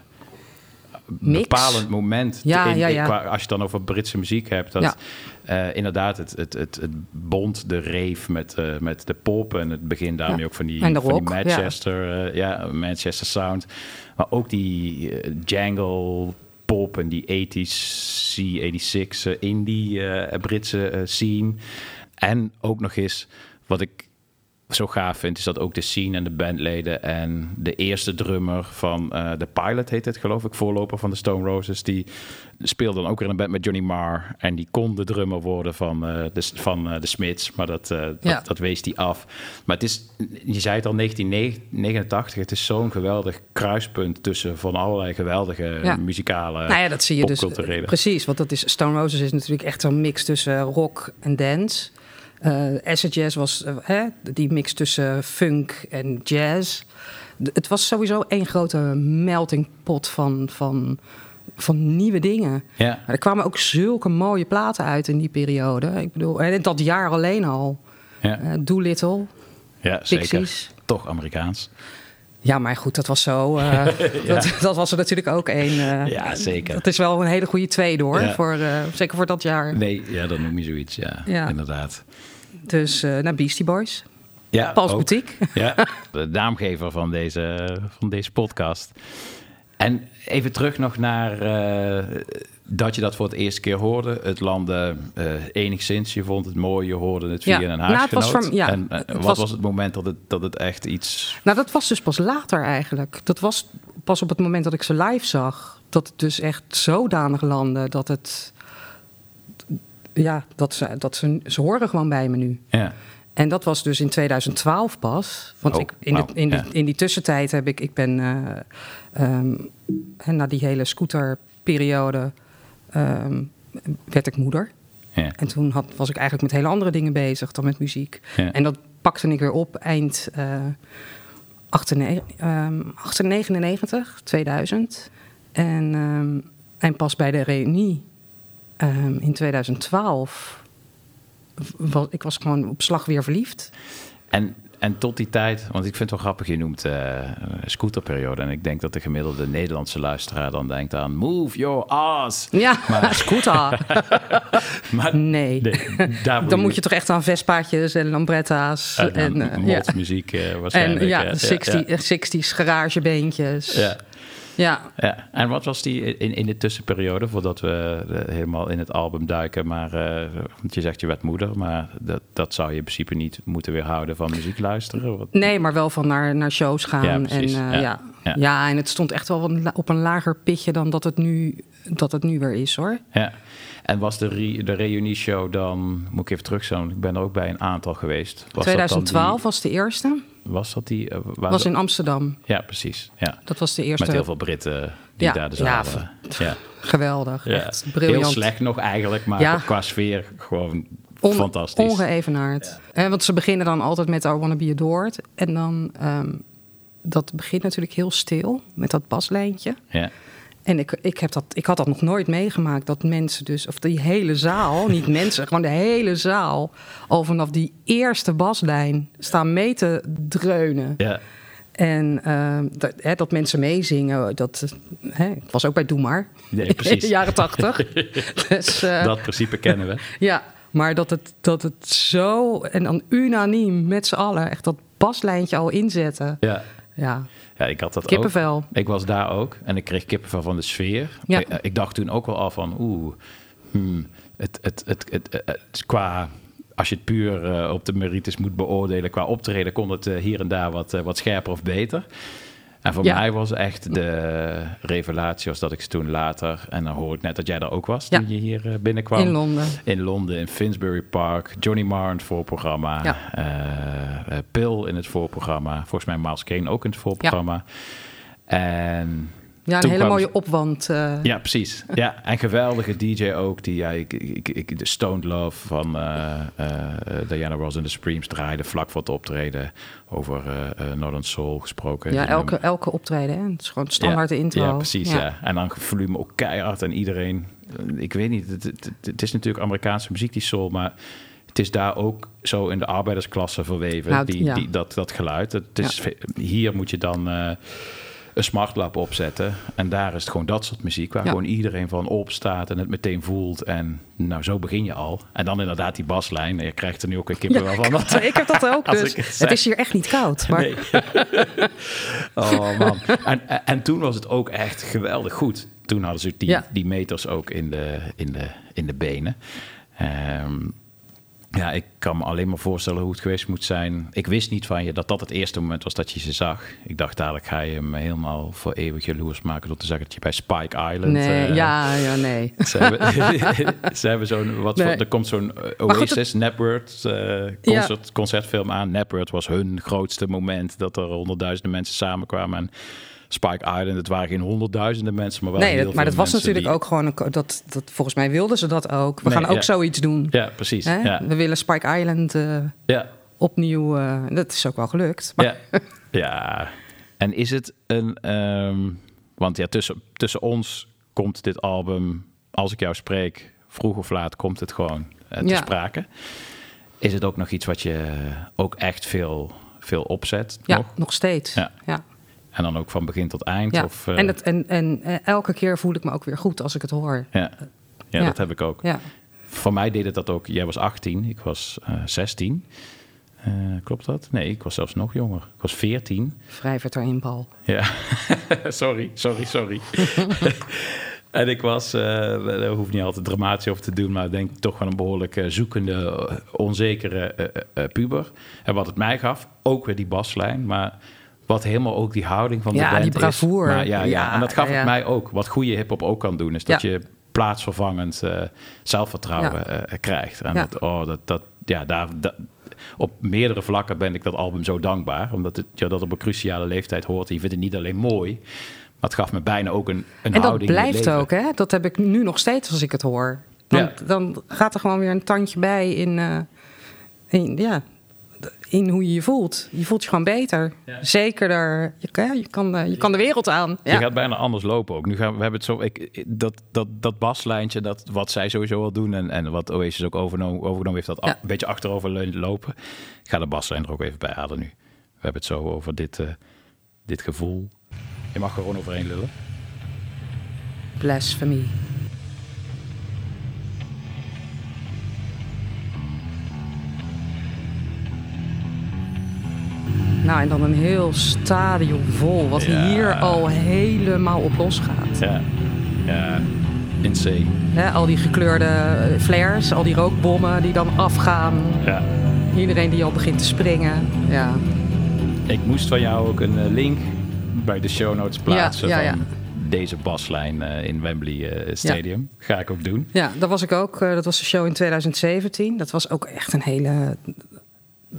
Mix. bepalend moment. Ja, in- ja, in- ja. qua- als je het dan over Britse muziek hebt. Dat Ja. eh, inderdaad het, het, het, het bond, de rave met, eh, met de pop. En het begin daarmee ook van die, van die rock. Manchester, eh, ja, Manchester sound. Maar ook die jangle pop en die 80s, C86 eh, indie Britse scene. En ook nog eens wat ik zo gaaf vind, is dat ook de scene en de bandleden en de eerste drummer van eh de Pilot heet het, geloof ik, voorloper van de Stone Roses, die speelde dan ook weer in een band met Johnny Marr en die kon de drummer worden van, eh, de, van eh, de Smiths, maar dat, dat, Ja. dat wees die af. Maar het is, je zei het al, 1989, het is zo'n geweldig kruispunt tussen van allerlei geweldige Ja. muzikale, nou ja, dat zie je dus. Precies, want dat is, Stone Roses is natuurlijk echt zo'n mix tussen rock en dance. Eh acid jazz was eh, hè, die mix tussen funk en jazz. D- Het was sowieso één grote melting pot van, van, van nieuwe dingen. Ja. Er kwamen ook zulke mooie platen uit in die periode. Ik bedoel, en dat jaar alleen al. Ja. Doolittle. Ja, zeker. Pixies. Toch Amerikaans. Ja, maar goed, dat was zo. dat, dat was er natuurlijk ook één. Ja, zeker. Dat is wel een hele goede tweede hoor. Ja. Voor, zeker voor dat jaar. Nee, ja, dan noem je zoiets, ja, Ja. inderdaad. Dus eh naar Beastie Boys. Ja, Paul's ook. Boutique. Ja, de naamgever van deze, van deze podcast. En even terug nog naar eh, dat je dat voor het eerste keer hoorde. Het landde eh, enigszins, je vond het mooi, je hoorde het via Ja. een Nou, huisgenoot. ja, en wat was- was het moment dat het, dat het echt iets... Nou, dat was dus pas later eigenlijk. Dat was pas op het moment dat ik ze live zag. Dat het dus echt zodanig landde dat het. Ja, dat ze, dat ze, ze horen gewoon bij me nu. Ja, En dat was dus in 2012 pas. Want Oh, ik, in, de, in, die, ja. in die tussentijd heb ik, ik ben eh, ehm, na die hele scooterperiode ehm, werd ik moeder. ja, En toen had, was ik eigenlijk met hele andere dingen bezig dan met muziek. Ja. En dat pakte ik weer op eind 98, ehm, 1899, 2000. En, ehm, en pas bij de reunie ehm, in 2012... Was, ik was gewoon op slag weer verliefd. En, en tot die tijd, want ik vind het wel grappig, je noemt eh, scooterperiode. En ik denk dat de gemiddelde Nederlandse luisteraar dan denkt aan Move your ass. Ja, Maar- scooter. Maar Nee. daar Dan moet je toch echt aan Vespaatjes en Lambreta's. en, en, en eh, ja. muziek eh, waarschijnlijk. En ja, eh, 60, 60s garagebeentjes. Ja. Ja. Ja, en wat was die in, in de tussenperiode, voordat we eh, helemaal in het album duiken? Maar, eh, want je zegt je werd moeder, maar dat, dat zou je in principe niet moeten weerhouden van muziek luisteren. Wat- Nee, maar wel van naar, naar shows gaan. Ja, en, eh, Ja. ja. Ja. Ja. en het stond echt wel op een lager pitje dan dat het nu, dat het nu weer is hoor. Ja. En was de, re, de reunieshow dan, moet ik even terugzonen, ik ben er ook bij een aantal geweest. Was dat dan 2012 die- was de eerste. Was dat die? eh, Was in Amsterdam. Ja, precies. Ja. Dat was de eerste. Met heel veel Britten die Ja, daar de ja, zaal hadden. Ja. Geweldig. Ja. Echt briljant. Heel slecht nog eigenlijk, maar Ja. qua sfeer gewoon On- fantastisch. Ongeëvenaard. Eh, want ze beginnen dan altijd met I Wanna Be Adored. En dan, ehm, dat begint natuurlijk heel stil met dat baslijntje. Ja. En ik, ik, heb dat, ik had dat nog nooit meegemaakt. Dat mensen dus, of die hele zaal, niet mensen, gewoon de hele zaal... al vanaf die eerste baslijn staan mee te dreunen. Ja. En ehm, dat, hè, dat mensen meezingen, dat hè, was ook bij Doe Maar. Ja, In precies. de jaren tachtig. dus, eh, Dat principe kennen we. ja, maar dat het, dat het zo... En dan unaniem met z'n allen echt dat baslijntje al inzetten. Ja. Ja, Ja, ik had dat Kippenvel. ook. Ik was daar ook en ik kreeg kippenvel van de sfeer. Ja. Ik, dacht toen ook wel al van, oeh, hmm, het, het, het, het, het- het- qua... Als je het puur eh, op de merites moet beoordelen qua optreden, kon het eh, hier en daar wat, eh, wat scherper of beter. En voor Ja. mij was echt de revelatie, was dat ik ze toen later, en dan hoor ik net dat jij daar ook was Ja. toen je hier eh, binnenkwam. in Londen. In Londen, in Finsbury Park. Johnny Marr in het voorprogramma. Ja. eh, eh, Pill in het voorprogramma. Volgens mij Miles Kane ook in het voorprogramma. En Ja, een hele mooie opwand. eh, Ja, precies. Ja, en geweldige DJ ook. Die, ja, ik, ik, ik, de Stoned Love van eh, eh, Diana Ross en de Supremes draaide vlak voor het optreden over Northern Soul gesproken. ja, elke, elke optreden. Hè? Het is gewoon standaard de intro. ja, precies. Ja. En dan volume ook keihard en iedereen. Ik weet niet, het, het, het is natuurlijk Amerikaanse muziek, die soul, maar het is daar ook zo in de arbeidersklasse verweven, Nou, die, ja. die, dat, dat geluid. Het is, Ja. Hier moet je dan een smartlap opzetten en daar is het gewoon dat soort muziek waar Ja. gewoon iedereen van opstaat en het meteen voelt. En nou, zo begin je al. En dan inderdaad die baslijn. Je krijgt er nu ook een kippen van. ik heb dat ook. Dus. ik het is hier echt niet koud. Maar Nee. oh man. En, en- en toen was het ook echt geweldig goed. Toen hadden ze die, Ja. die meters ook in de, in de, in de benen. Ehm, ja, ik kan me alleen maar voorstellen hoe het geweest moet zijn. Ik wist niet van je dat dat het eerste moment was dat je ze zag. Ik dacht dadelijk ga je hem helemaal voor eeuwig jaloers maken door te zeggen dat je bij Spike Island... Nee, eh, ja, ja, nee. Ze hebben, ze hebben zo'n, wat voor- er komt zo'n eh, Oasis, Napword eh, concert, concertfilm aan. Napword was hun grootste moment dat er honderdduizenden mensen samenkwamen. En Spike Island, het waren geen honderdduizenden mensen, maar wel Nee, heel dat, maar dat was natuurlijk die- ook gewoon... Een, dat, dat, volgens mij wilden ze dat ook. We Nee, gaan ook ja. zoiets doen. Ja, precies. Ja. We willen Spike Island eh, Ja. opnieuw... eh, dat is ook wel gelukt. Maar, Ja. ja. En is het een... ehm, want ja, tussen, tussen ons komt dit album, als ik jou spreek, vroeg of laat komt het gewoon eh, te sprake. Is het ook nog iets wat je ook echt veel, veel opzet? ja, nog? nog steeds. Ja. Ja. En dan ook van begin tot eind? Ja. Of, eh, en het, en, en eh, elke keer voel ik me ook weer goed als ik het hoor. ja. Ja, Ja. dat heb ik ook. Ja. Voor mij deed het dat ook. Jij was 18, ik was eh 16. Eh, klopt dat? Nee, ik was zelfs nog jonger. Ik was 14. Wrijvert er in bal. Ja, sorry, sorry, sorry. en ik was, eh daar hoef ik niet altijd dramatisch over te doen, maar ik denk toch wel een behoorlijk eh, zoekende, onzekere puber. En wat het mij gaf, ook weer die baslijn, maar wat helemaal ook die houding van de Ja, band die is. Maar ja, ja, Ja, en dat gaf het mij ook. Wat goede hip-hop ook kan doen, is dat je plaatsvervangend eh, zelfvertrouwen eh, krijgt. En dat, oh, dat, dat, ja, daar, dat- op meerdere vlakken ben ik dat album zo dankbaar. Omdat het ja, dat op een cruciale leeftijd hoort. Je vindt het niet alleen mooi, maar het gaf me bijna ook een, een En dat houding in het blijft ook, hè? Dat heb ik nu nog steeds als ik het hoor. Dan, Ja. dan gaat er gewoon weer een tandje bij in, eh, in, ja, in hoe je je voelt. Je voelt je gewoon beter. Zekerder. Je, kan- je, kan, eh, je kan de wereld aan. Je Ja. gaat bijna anders lopen ook. Nu gaan we, we hebben het zo. Ik, dat, dat, dat baslijntje, dat, wat zij sowieso al doen. En, en wat Oasis ook overnomen, overgenomen heeft, dat Ja. een beetje achterover lopen. Ik ga de baslijn er ook even bij halen nu. We hebben het zo over dit, eh, dit gevoel. Je mag er gewoon overheen lullen. Blasphemy. Nou, en dan een heel stadion vol, wat Ja. hier al helemaal op losgaat. Ja, ja insane. Al die gekleurde flares, al die rookbommen die dan afgaan. Ja. Iedereen die al begint te springen. Ja, Ik moest van jou ook een eh, link bij de show notes plaatsen ja, ja. van deze baslijn eh, in Wembley eh, Stadium. Ga ik ook doen. ja dat was ik ook. dat was de show in 2017. Dat was ook echt een hele...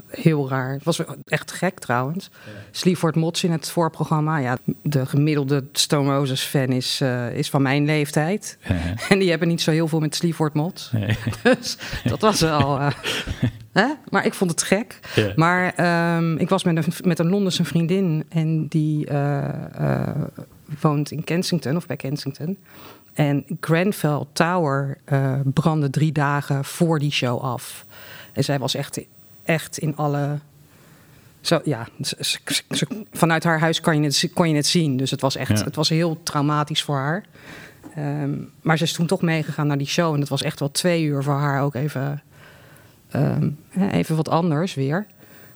Heel raar. Het was echt gek trouwens. Sleaford Mods in het voorprogramma. Ja, de gemiddelde Stone Roses fan is, eh, is van mijn leeftijd. En die hebben niet zo heel veel met Sleaford Mods. Nee. Dus dat was wel... eh, hè? Maar ik vond het gek. Ja. Maar ehm, ik was met een, met een Londense vriendin en die eh, woont in Kensington of bij Kensington. En Grenfell Tower brandde drie dagen voor die show af. En zij was echt, echt in alle. Zo, ja, ze- ze- ze- vanuit haar huis kan je het, kon je het zien. Dus het was echt Ja. het was heel traumatisch voor haar. Ehm, maar ze is toen toch meegegaan naar die show. En het was echt wel twee uur voor haar ook even, ehm, even wat anders weer.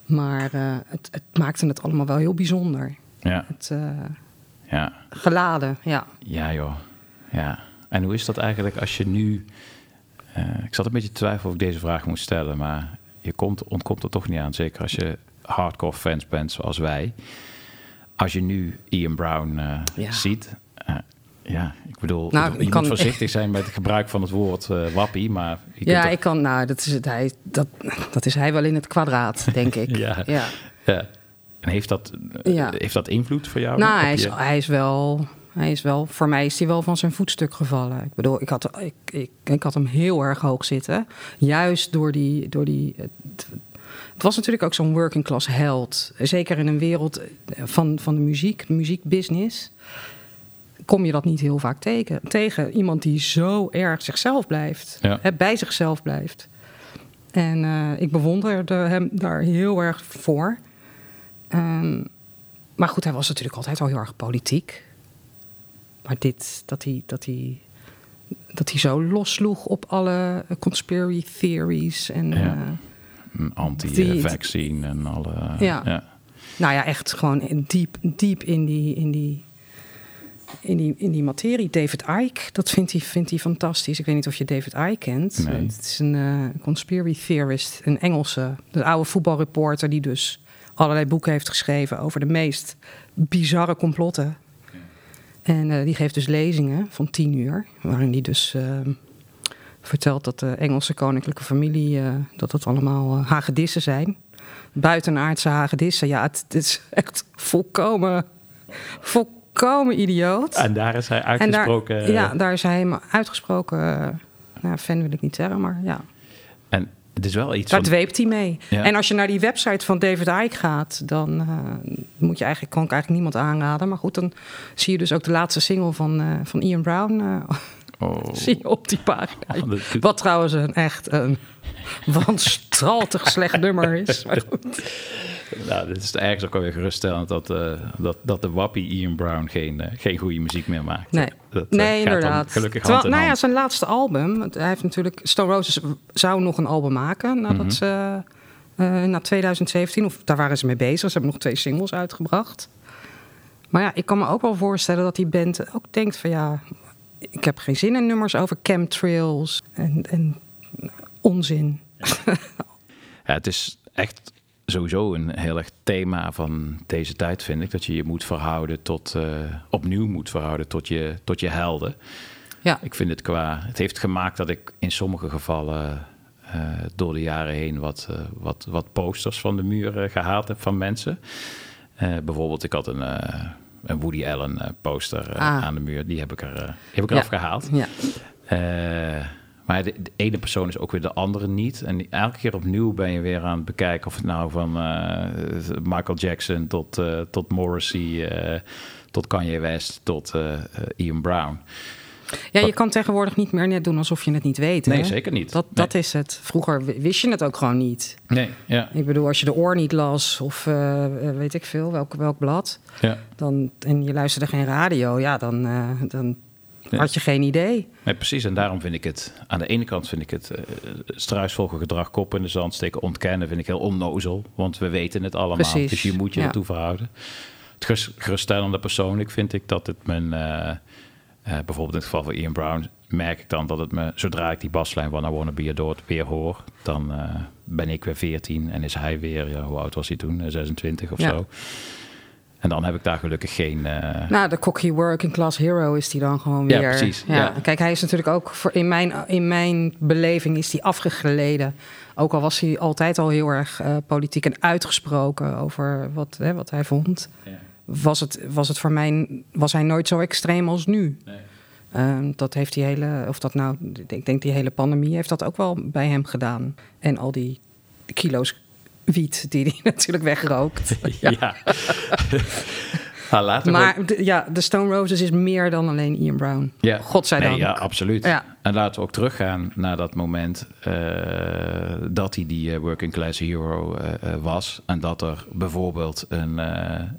Maar eh, het, het maakte het allemaal wel heel bijzonder. Ja, Het eh, ja. geladen, ja. Ja, joh. Ja. En hoe is dat eigenlijk als je nu... eh, ik zat een beetje te twijfelen of ik deze vraag moest stellen, maar je komt, ontkomt er toch niet aan. Zeker als je hardcore fans bent zoals wij. Als je nu Ian Brown eh, Ja. ziet... eh, ja, ik bedoel, Nou, je ik moet kan- voorzichtig zijn met het gebruik van het woord eh, wappie, maar... Ja, toch- ik kan, nou, dat is, het, hij, dat, dat is hij wel in het kwadraat, denk ik. Ja. ja. Ja. En heeft dat, Ja. heeft dat invloed voor jou? Nou, hij is, je- hij is wel. Hij is wel, voor mij is hij wel van zijn voetstuk gevallen. Ik bedoel, ik had, ik, ik, ik had hem heel erg hoog zitten. Juist door die. Door die het, het was natuurlijk ook zo'n working class held. Zeker in een wereld van, van de muziek, muziekbusiness. Kom je dat niet heel vaak tegen. tegen. Iemand die zo erg zichzelf blijft. Ja. hè, bij zichzelf blijft. En eh, ik bewonderde hem daar heel erg voor. Ehm, maar goed, hij was natuurlijk altijd al heel erg politiek. Maar dit, dat hij, dat hij, dat hij zo lossloeg op alle conspiracy theories. En, Ja. eh, anti-vaccine en alle... Ja. ja. nou ja, echt gewoon diep, diep in die, in die in, die, in die materie. David Icke, dat vindt hij, vindt hij fantastisch. Ik weet niet of je David Icke kent. Nee. Het is een eh, conspiracy theorist, een Engelse, een oude voetbalreporter... die dus allerlei boeken heeft geschreven over de meest bizarre complotten. En eh, die geeft dus lezingen van tien uur, waarin hij dus eh, vertelt dat de Engelse koninklijke familie, eh, dat dat allemaal hagedissen zijn. Buitenaardse hagedissen, ja, het, het is echt volkomen, volkomen idioot. En daar is hij En daar, uitgesproken. ja, daar is hij uitgesproken, nou, fan wil ik niet zeggen, maar ja. En het is wel iets Daar van- dweept hij mee. Ja. En als je naar die website van David Icke gaat, dan eh, moet je eigenlijk, kan ik eigenlijk niemand aanraden. Maar goed, dan zie je dus ook de laatste single van, eh, van Ian Brown eh, Oh. zie je op die pagina. Oh, dat- Wat trouwens een echt een wanstaltig slecht nummer is. Maar goed. Nou, dit is ergens ook alweer geruststellend dat, eh, dat, dat de wappie Ian Brown geen, eh, geen goede muziek meer maakt. Nee, Dat, eh, nee gaat dan inderdaad. Gelukkig Terwijl, hand in nou ja, hand. zijn laatste album. Hij heeft natuurlijk. Stone Roses zou nog een album maken nadat Mhm. ze. eh, na 2017, of daar waren ze mee bezig. Ze hebben nog twee singles uitgebracht. Maar ja, ik kan me ook wel voorstellen dat die band ook denkt van ja, ik heb geen zin in nummers over chemtrails en, en onzin. Ja, het is echt sowieso een heel erg thema van deze tijd, vind ik. Dat je je moet verhouden tot, eh, opnieuw moet verhouden tot je, tot je helden. Ja. Ik vind het qua... Het heeft gemaakt dat ik in sommige gevallen eh, door de jaren heen wat, eh, wat, wat posters van de muur eh, gehaald heb van mensen. Bijvoorbeeld, ik had een, een Woody Allen poster Ah. aan de muur. Die heb ik, er, die heb ik Ja. eraf gehaald. Ja. Maar de, de ene persoon is ook weer de andere niet. En elke keer opnieuw ben je weer aan het bekijken of het nou van eh, Michael Jackson tot, eh, tot Morrissey, eh, tot Kanye West, tot Ian Brown. Ja, je kan tegenwoordig niet meer net doen alsof je het niet weet. Nee, hè? zeker niet. Dat, dat is het. Vroeger wist je het ook gewoon niet. Nee, ja. Ik bedoel, als je de oor niet las of weet ik veel, welk, welk blad, Ja. dan, en je luisterde geen radio, ja, dan, dan Ja. had je geen idee. Nee, precies. En daarom vind ik het, aan de ene kant vind ik het eh struisvolgen gedrag, kop in de zand steken, ontkennen, vind ik heel onnozel. Want we weten het allemaal. Precies, Dus je moet je ja. ertoe verhouden. Het gerust- geruststellende persoonlijk vind ik dat het mijn, eh, eh, bijvoorbeeld in het geval van Ian Brown, merk ik dan dat het me, zodra ik die baslijn van I Wanna Be Adored weer hoor, dan ben ik weer 14 en is hij weer, ja, hoe oud was hij toen? Eh, 26 of Ja. zo. En dan heb ik daar gelukkig geen... eh, Nou, de cocky working class hero is die dan gewoon Ja, weer. precies, ja. Kijk, hij is natuurlijk ook, voor, in, mijn, in mijn beleving is hij afgegleden. Ook al was hij altijd al heel erg eh, politiek en uitgesproken over wat, hè, wat hij vond. Was, het, was het voor mij, was hij nooit zo extreem als nu. Ehm, dat heeft die hele, of dat nou, ik denk die hele pandemie heeft dat ook wel bij hem gedaan. En al die kilo's wiet die hij natuurlijk wegrookt. ja. Laten we Maar de- ja, de Stone Roses is meer dan alleen Ian Brown. Ja. Godzijdank. Nee, ja, absoluut. Ja. En laten we ook teruggaan naar dat moment eh, dat hij die eh, working class hero eh, was. En dat er bijvoorbeeld een,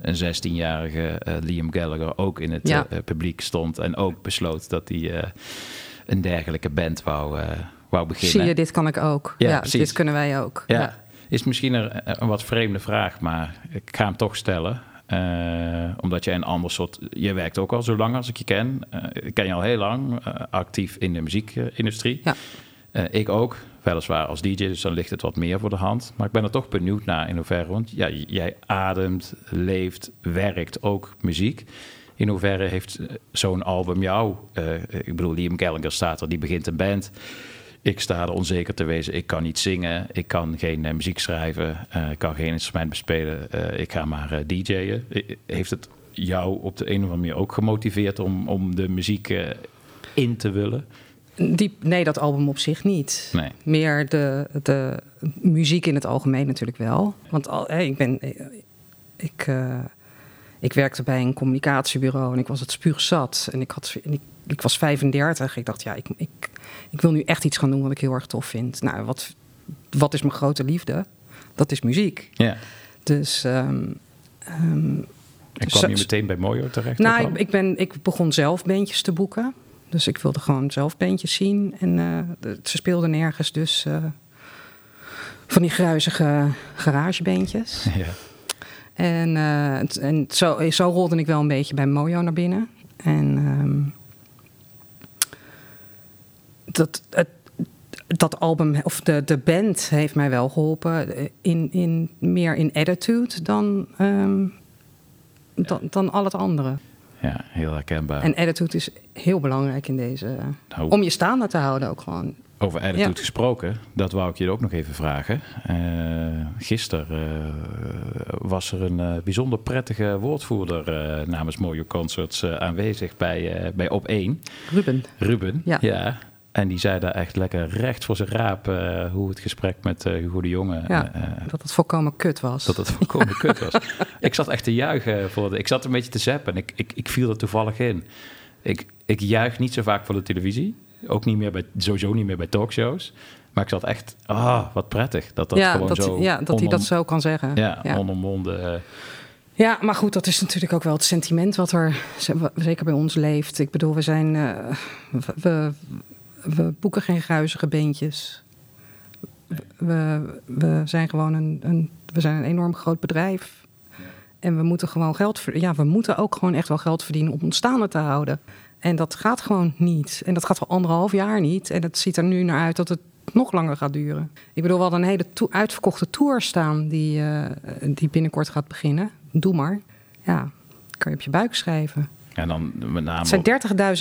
een 16-jarige eh, Liam Gallagher ook in het Ja. publiek stond. En ook besloot dat hij een dergelijke band wou, wou beginnen. Zie je, dit kan ik ook. Ja, Ja, dit kunnen wij ook. Ja. Is misschien een, een wat vreemde vraag, maar ik ga hem toch stellen. Eh, omdat jij een ander soort. Je werkt ook al zo lang als ik je ken. Eh, ik ken je al heel lang eh, actief in de muziekindustrie. Ja. Ik ook, weliswaar als DJ, dus dan ligt het wat meer voor de hand. Maar ik ben er toch benieuwd naar in hoeverre. Want ja, jij ademt, leeft, werkt ook muziek. In hoeverre heeft zo'n album jou. ik bedoel, Liam Gallagher staat er, die begint een band. Ik sta er onzeker te wezen. Ik kan niet zingen. Ik kan geen eh, muziek schrijven. eh, ik kan geen instrument bespelen. eh, ik ga maar DJ'en. Heeft het jou op de een of andere manier ook gemotiveerd om, om de muziek in te willen? Die, nee, dat album op zich niet. Nee. Meer de, de muziek in het algemeen natuurlijk wel. Want al, ik ben. Ik, ik werkte bij een communicatiebureau en ik was het spuugzat. En ik, had, en ik, ik was 35. Ik dacht, ja, ik, ik, ik wil nu echt iets gaan doen wat ik heel erg tof vind. Nou, wat, wat is mijn grote liefde? Dat is muziek. Ja. Dus. ehm, En kwam je meteen bij Mojo terecht? nou, ik, ik, ben, ik begon zelf bandjes te boeken. Dus ik wilde gewoon zelf bandjes zien. En eh, de- ze speelden nergens, dus eh, van die gruizige garagebandjes. Ja. En, eh, en zo, zo rolde ik wel een beetje bij Mojo naar binnen. En ehm, dat, het, dat album, of de, de band, heeft mij wel geholpen. eh, In, in, meer in attitude dan, ehm, dan, dan al het andere. Ja, heel herkenbaar. En attitude is heel belangrijk in deze. Nou. Om je staande te houden ook gewoon. Over attitude Ja. gesproken, dat wou ik je ook nog even vragen. Uh, gisteren eh, was er een bijzonder prettige woordvoerder namens Mojo Concerts aanwezig bij, bij Op 1. Ruben. Ruben, Ja. ja. En die zei daar echt lekker recht voor zijn raap eh, hoe het gesprek met eh, Hugo de Jonge... Ja, eh, dat het volkomen kut was. dat het volkomen kut was. Ik zat echt te juichen. Voor de, ik zat een beetje te zappen en ik, ik, ik viel er toevallig in. Ik, ik juich niet zo vaak voor de televisie. Ook niet meer bij, sowieso niet meer bij talkshows. Maar ik zat echt, ah, wat prettig. Dat dat ja, gewoon dat, zo... ja, dat hij dat zo kan zeggen. Ja, ja. onomwonden. eh, Ja, maar goed, dat is natuurlijk ook wel het sentiment wat er zeker bij ons leeft. Ik bedoel, we zijn. we, we, boeken geen gruizige beentjes. We, we zijn gewoon een, een, we zijn een enorm groot bedrijf. En we moeten gewoon geld Ja, we moeten ook gewoon echt wel geld verdienen om ons staande te houden. En dat gaat gewoon niet. En dat gaat al anderhalf jaar niet. En het ziet er nu naar uit dat het nog langer gaat duren. Ik bedoel, we hadden een hele to- uitverkochte tour staan die, eh, die binnenkort gaat beginnen. Doe maar. Ja, kan je op je buik schrijven. En dan met name Het zijn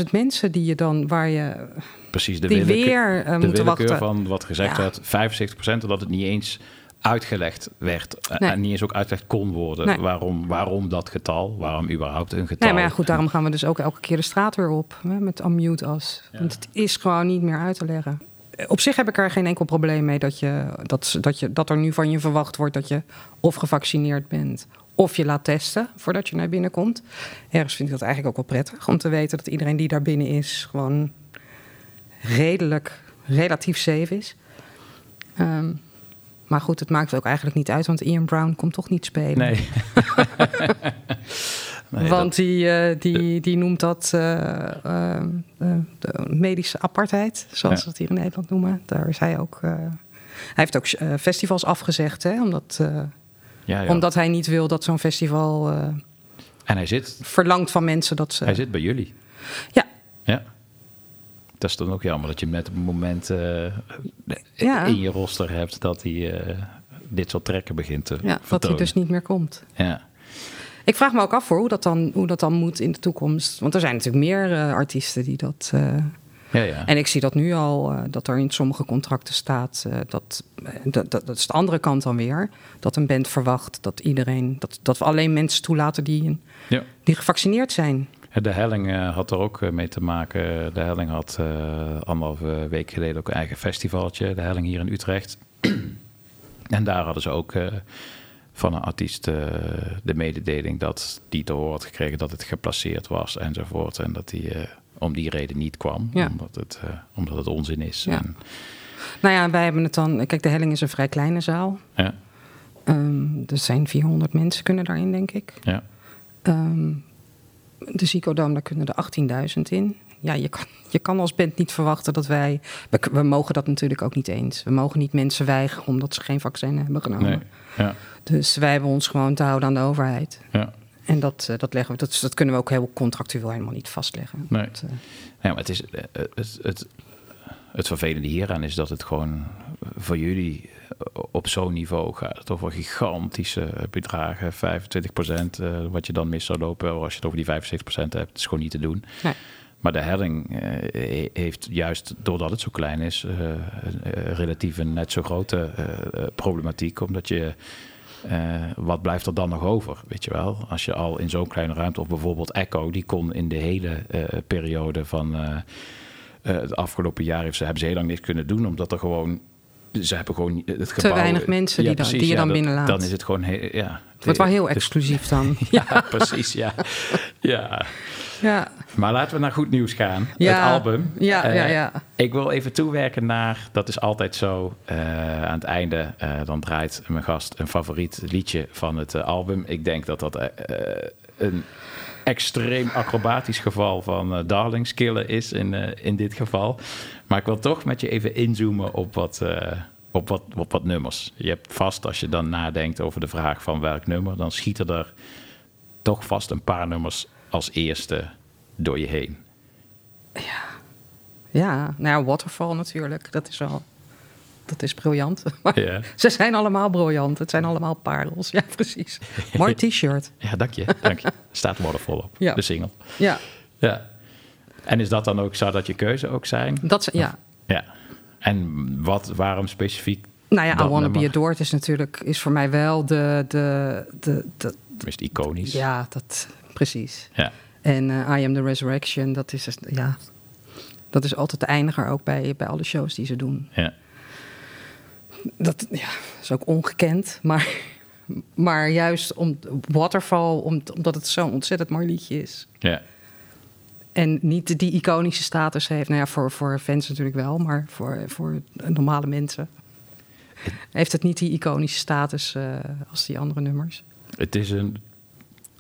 30.000 mensen die je dan, waar je precies de die weer, eh, de moeten willekeur wachten. van wat gezegd Ja. werd. 75% dat het niet eens uitgelegd werd. eh, Nee. En niet eens ook uitgelegd kon worden. Nee. Waarom, waarom dat getal? Waarom überhaupt een getal? Nee, maar ja, goed, daarom gaan we dus ook elke keer de straat weer op hè, met unmute as. Want het is gewoon niet meer uit te leggen. Op zich heb ik er geen enkel probleem mee dat, je, dat, dat, je, dat er nu van je verwacht wordt dat je of gevaccineerd bent of je laat testen voordat je naar binnen komt. Ergens vind ik dat eigenlijk ook wel prettig om te weten dat iedereen die daar binnen is gewoon redelijk, relatief safe is. Ehm, maar goed, het maakt ook eigenlijk niet uit, want Ian Brown komt toch niet spelen. Nee. Nee, Want dat- die, eh, die, die noemt dat eh, eh, de medische apartheid, zoals Ja. we het hier in Nederland noemen. Daar is hij ook. hij heeft ook festivals afgezegd, hè, omdat, ja, ja. omdat hij niet wil dat zo'n festival eh, En hij zit, verlangt van mensen dat ze. hij zit bij jullie. Ja. Ja. Dat is dan ook jammer dat je met het moment eh, Ja. in je roster hebt dat hij eh, dit soort trekken begint te Ja, dat hij dus niet meer komt. Ja. Ik vraag me ook af voor hoe dat dan, hoe dat dan moet in de toekomst. Want er zijn natuurlijk meer artiesten die dat. Ja, ja. En ik zie dat nu al, eh, dat er in sommige contracten staat. eh, dat, eh, dat, dat, dat is de andere kant dan weer. Dat een band verwacht dat iedereen. Dat, dat we alleen mensen toelaten die, Ja. die gevaccineerd zijn. De Helling had er ook mee te maken. De Helling had anderhalve week geleden ook een eigen festivaltje. De Helling hier in Utrecht. en daar hadden ze ook van een artiest de mededeling dat die te horen had gekregen dat het geplaceerd was enzovoort. En dat eh, om die reden niet kwam. Ja. Omdat, het, eh, omdat het onzin is. Ja. En, Nou ja, wij hebben het dan. Kijk, de Helling is een vrij kleine zaal. ja, Ehm, er zijn 400 mensen kunnen daarin, denk ik. ja. Ehm, de Ziekodoom, daar kunnen er 18.000 in. Ja, je kan, je kan als band niet verwachten dat wij... We, we mogen dat natuurlijk ook niet eens. We mogen niet mensen weigeren omdat ze geen vaccin hebben genomen. Nee. Ja. Dus wij hebben ons gewoon te houden aan de overheid. Ja. En dat, eh, dat, leggen we, dat, dat kunnen we ook heel contractueel helemaal niet vastleggen. Nee. Dat, eh, Ja, maar het, is, eh, het, het, het vervelende hieraan is dat het gewoon voor jullie op zo'n niveau gaat. Het over gigantische bedragen, 25 procent, eh, wat je dan mis zou lopen als je het over die 75 procent hebt. Het is gewoon niet te doen. Nee. Maar de helling he- heeft juist doordat het zo klein is, een, eh, relatief een net zo grote problematiek. Omdat je, eh, wat blijft er dan nog over? Weet je wel, als je al in zo'n kleine ruimte, of bijvoorbeeld Echo, die kon in de hele eh, periode van eh, het afgelopen jaar, heeft ze, hebben ze heel lang niks kunnen doen, omdat er gewoon. Ze hebben gewoon het gebouw... weinig mensen die dan- die je dan binnenlaat. Dan is het gewoon... ja, het wordt wel heel Dus- exclusief dan. ja, precies, ja. ja. ja. Maar laten we naar goed nieuws gaan. Ja, Het album. ja, Eh, ja, ja. Ik wil even toewerken naar, dat is altijd zo, eh, aan het einde, eh, dan draait mijn gast een favoriet liedje van het album. Ik denk dat dat een extreem acrobatisch geval van eh darlings killen is in, in dit geval. Maar ik wil toch met je even inzoomen op wat, op, wat, op wat nummers. Je hebt vast, als je dan nadenkt over de vraag van welk nummer, dan schieten er toch vast een paar nummers als eerste door je heen. Ja, nou ja, Waterfall natuurlijk. Dat is wel... Dat is briljant. Maar Ja. Ze zijn allemaal briljant. Het zijn allemaal parels. Ja, precies. Mooi t-shirt. Ja, dank je. Dank je. Staat Waterfall op, Ja. de single. Ja, Ja. En is dat dan ook, zou dat je keuze ook zijn? dat, ja. Ja. En wat, waarom specifiek? Nou ja, I Wanna Be nummer? Adored is natuurlijk... is voor mij wel de... de, de, de Is het iconisch? ja, dat... Precies. Ja. En eh, I Am The Resurrection, dat is... Ja, dat is altijd de eindiger ook bij, bij alle shows die ze doen. Ja. Dat ja, is ook ongekend, maar, maar juist om Waterfall, om, omdat het zo'n ontzettend mooi liedje is. Ja. En niet die iconische status heeft. Nou ja, voor, voor fans natuurlijk wel, maar voor, voor normale mensen heeft het niet die iconische status eh, als die andere nummers. Het is een...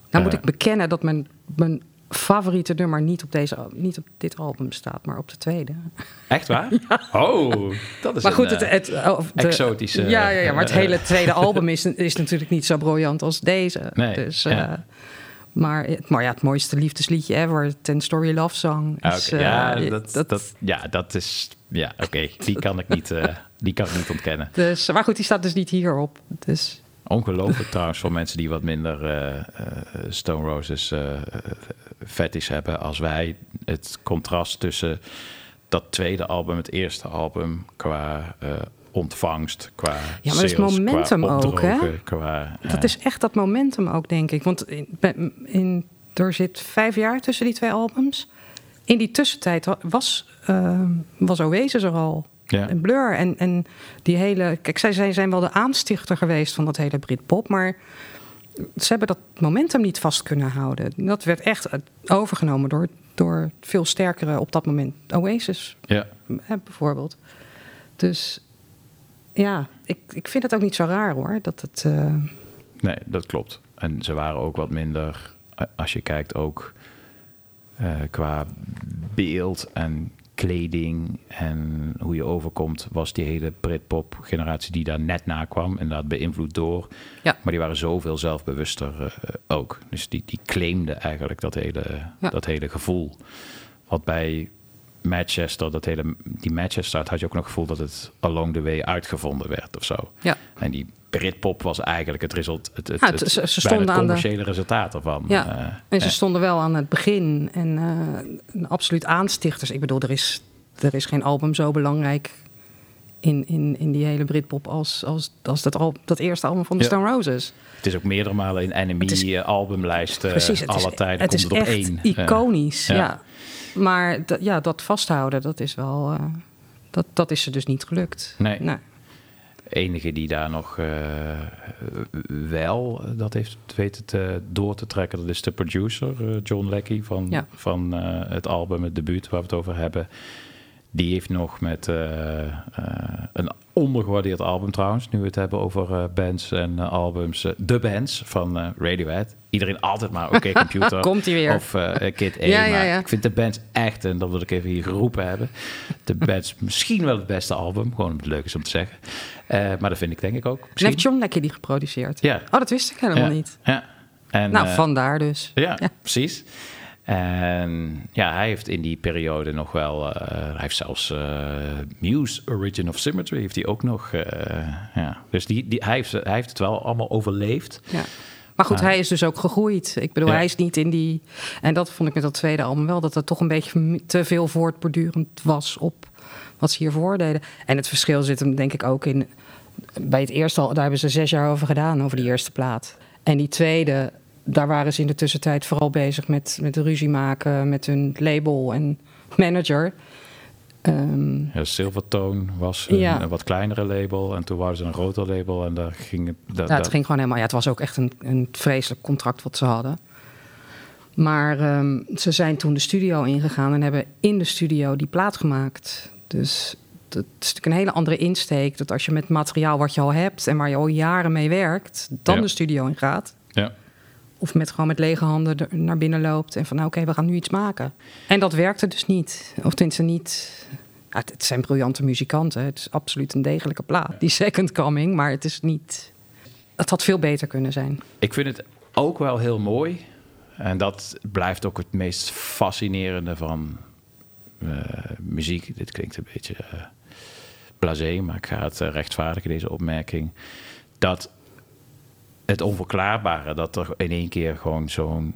Nou moet Eh. ik bekennen dat mijn, mijn favoriete nummer niet op, deze, niet op dit album staat, maar op de tweede. Echt waar? Oh, dat is maar goed, een, het, eh, het, oh, de- exotische... Ja, ja, ja, maar het eh, hele tweede album is, is natuurlijk niet zo briljant als deze. Nee, dus, ja. eh, maar, het- maar ja, het mooiste liefdesliedje ever, Ten Story Love Song. Ah, Is, ja, eh, dat, dat, ja, dat is... Ja, oké. Die kan ik niet, eh, die kan ik niet ontkennen. Dus, maar goed, die staat dus niet hierop. Dus, Ongelooflijk trouwens voor mensen die wat minder eh, Stone Roses eh fetish hebben als wij. Het contrast tussen dat tweede album, het eerste album, qua ontvangst, qua Ja, maar sales, momentum qua ook, hè? Qua, dat is echt dat momentum ook, denk ik. Want in, in, er zit vijf jaar tussen die twee albums. In die tussentijd wa- was, eh, was Oasis er al. Ja. En Blur. En, en die hele... Kijk, zij zijn, zijn wel de aanstichter geweest van dat hele Britpop. Maar ze hebben dat momentum niet vast kunnen houden. Dat werd echt eh, overgenomen door, door veel sterkere op dat moment Oasis Ja. bijvoorbeeld. Dus ja, ik, ik vind het ook niet zo raar hoor. Dat het, eh, Nee, dat klopt. En ze waren ook wat minder, als je kijkt ook eh, qua beeld en kleding en hoe je overkomt, was die hele Britpop generatie die daar net na kwam, inderdaad beïnvloed door. Ja. Maar die waren zoveel zelfbewuster eh, ook. Dus die, die claimden eigenlijk dat hele, Ja. dat hele gevoel. Wat bij Manchester, dat hele, die Manchester had je ook nog het gevoel dat het along the way uitgevonden werd of zo. Ja. En die Britpop was eigenlijk het resultaat, het, het, Ja, het- ze- stonden het aan de- commerciële resultaat ervan. ja. Eh, en ze eh, stonden wel aan het begin. En eh, een absoluut aanstichters. Ik bedoel, er is, er is geen album zo belangrijk in, in, in die hele Britpop als, als, als dat, al, dat eerste album van de Ja. Stone Roses. Het is ook meerdere malen in Enemy eh, albumlijsten Precies, het alle is, tijden het komt is het op echt één. Eh, iconisch. ja. ja. Maar ja, dat vasthouden, dat is wel... eh, dat, dat is ze dus niet gelukt. Nee. Nee. Enige die daar nog eh, wel dat heeft weten te, door te trekken, dat is de producer, eh, John Leckie van, Ja. van eh, het album, het debuut waar we het over hebben. Die heeft nog met eh, eh, een ondergewaardeerd album trouwens, nu we het hebben over eh, bands en albums. de bands van Radiohead. Iedereen altijd maar Oké Computer. Komt-ie weer. Of Kid A. Ja, maar ja. ik vind de bands echt, en dat wil ik even hier geroepen hebben. De bands misschien wel het beste album. Gewoon omdat het leuk is om te zeggen. Maar dat vind ik denk ik ook. En Misschien. heeft John Lekker die geproduceerd? Ja. Oh, dat wist ik helemaal niet. Ja. En, nou, vandaar dus. ja, precies. En ja, hij heeft in die periode nog wel... eh, hij heeft zelfs eh, Muse Origin of Symmetry heeft hij ook nog. eh, ja. Dus die, die, hij, heeft, hij heeft het wel allemaal overleefd. Ja. Maar goed, hij is dus ook gegroeid. Ik bedoel, Ja. hij is niet in die... En dat vond ik met dat tweede album wel... dat het toch een beetje te veel voortbordurend was op wat ze hiervoor deden. En het verschil zit hem denk ik ook in... Bij het eerste al, daar hebben ze zes jaar over gedaan, over die eerste plaat. En die tweede, daar waren ze in de tussentijd vooral bezig met, met ruzie maken... met hun label en manager. Ehm, Ja, Silvertone was een, Ja. een wat kleinere label. En toen waren ze een groter label. En daar ging het... daar- Ja, het daar- ging gewoon helemaal. Ja, het was ook echt een, een vreselijk contract wat ze hadden. Maar ehm, ze zijn toen de studio ingegaan en hebben in de studio die plaat gemaakt. Dus dat is natuurlijk een hele andere insteek. Dat als je met materiaal wat je al hebt en waar je al jaren mee werkt, dan Ja. de studio in gaat. Of met gewoon met lege handen naar binnen loopt en van nou oké, we gaan nu iets maken. En dat werkte dus niet. Of tenminste niet. Het zijn briljante muzikanten. Het is absoluut een degelijke plaat. Die second coming, maar het is niet. Het had veel beter kunnen zijn. Ik vind het ook wel heel mooi. en dat blijft ook het meest fascinerende van eh, muziek. Dit klinkt een beetje eh blasé, maar ik ga het eh, rechtvaardigen, deze opmerking. Dat het onverklaarbare, dat er in één keer gewoon zo'n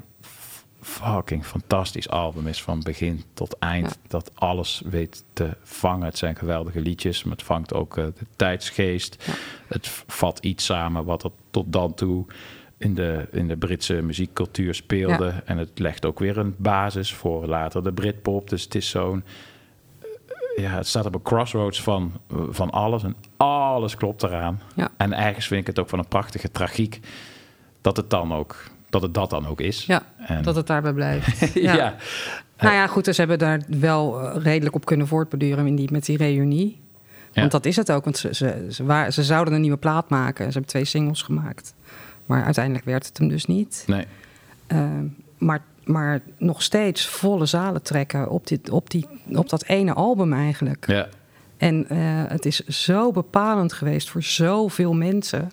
fucking fantastisch album is van begin tot eind. Dat alles weet te vangen. Het zijn geweldige liedjes, maar het vangt ook eh, de tijdsgeest. Het vat iets samen wat er tot dan toe in de, in de Britse muziekcultuur speelde. Ja. En het legt ook weer een basis voor later de Britpop. Dus het is zo'n ja, het staat op een crossroads van, van alles en alles klopt eraan. Ja. En ergens vind ik het ook van een prachtige tragiek dat het dan ook, dat het dat dan ook is. Ja, En- dat het daarbij blijft. ja. ja. Nou ja, goed, dus ze hebben daar wel eh, redelijk op kunnen voortborduren in die, met die reunie. Ja. Want dat is het ook, want ze, ze, ze, waar, ze zouden een nieuwe plaat maken. Ze hebben twee singles gemaakt. Maar uiteindelijk werd het hem dus niet. Nee. Eh, maar, maar nog steeds volle zalen trekken op, dit, op, die, op dat ene album eigenlijk. Ja. En eh, het is zo bepalend geweest voor zoveel mensen.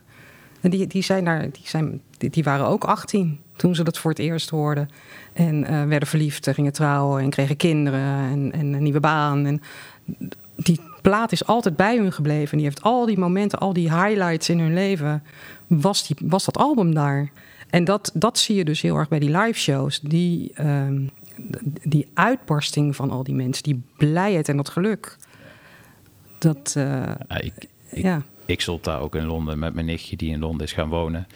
En die, die, zijn daar, die, zijn, die, die waren ook 18 toen ze dat voor het eerst hoorden. En eh, werden verliefd, en gingen trouwen en kregen kinderen en, en een nieuwe baan. En die plaat is altijd bij hun gebleven. Die heeft al die momenten, al die highlights in hun leven, was, die, was dat album daar. En dat, dat zie je dus heel erg bij die live shows. Die, ehm, die uitbarsting van al die mensen, die blijheid en dat geluk. Dat, eh, Ja, ik, ik, ja. ik zat daar ook in Londen met mijn nichtje die in Londen is gaan wonen.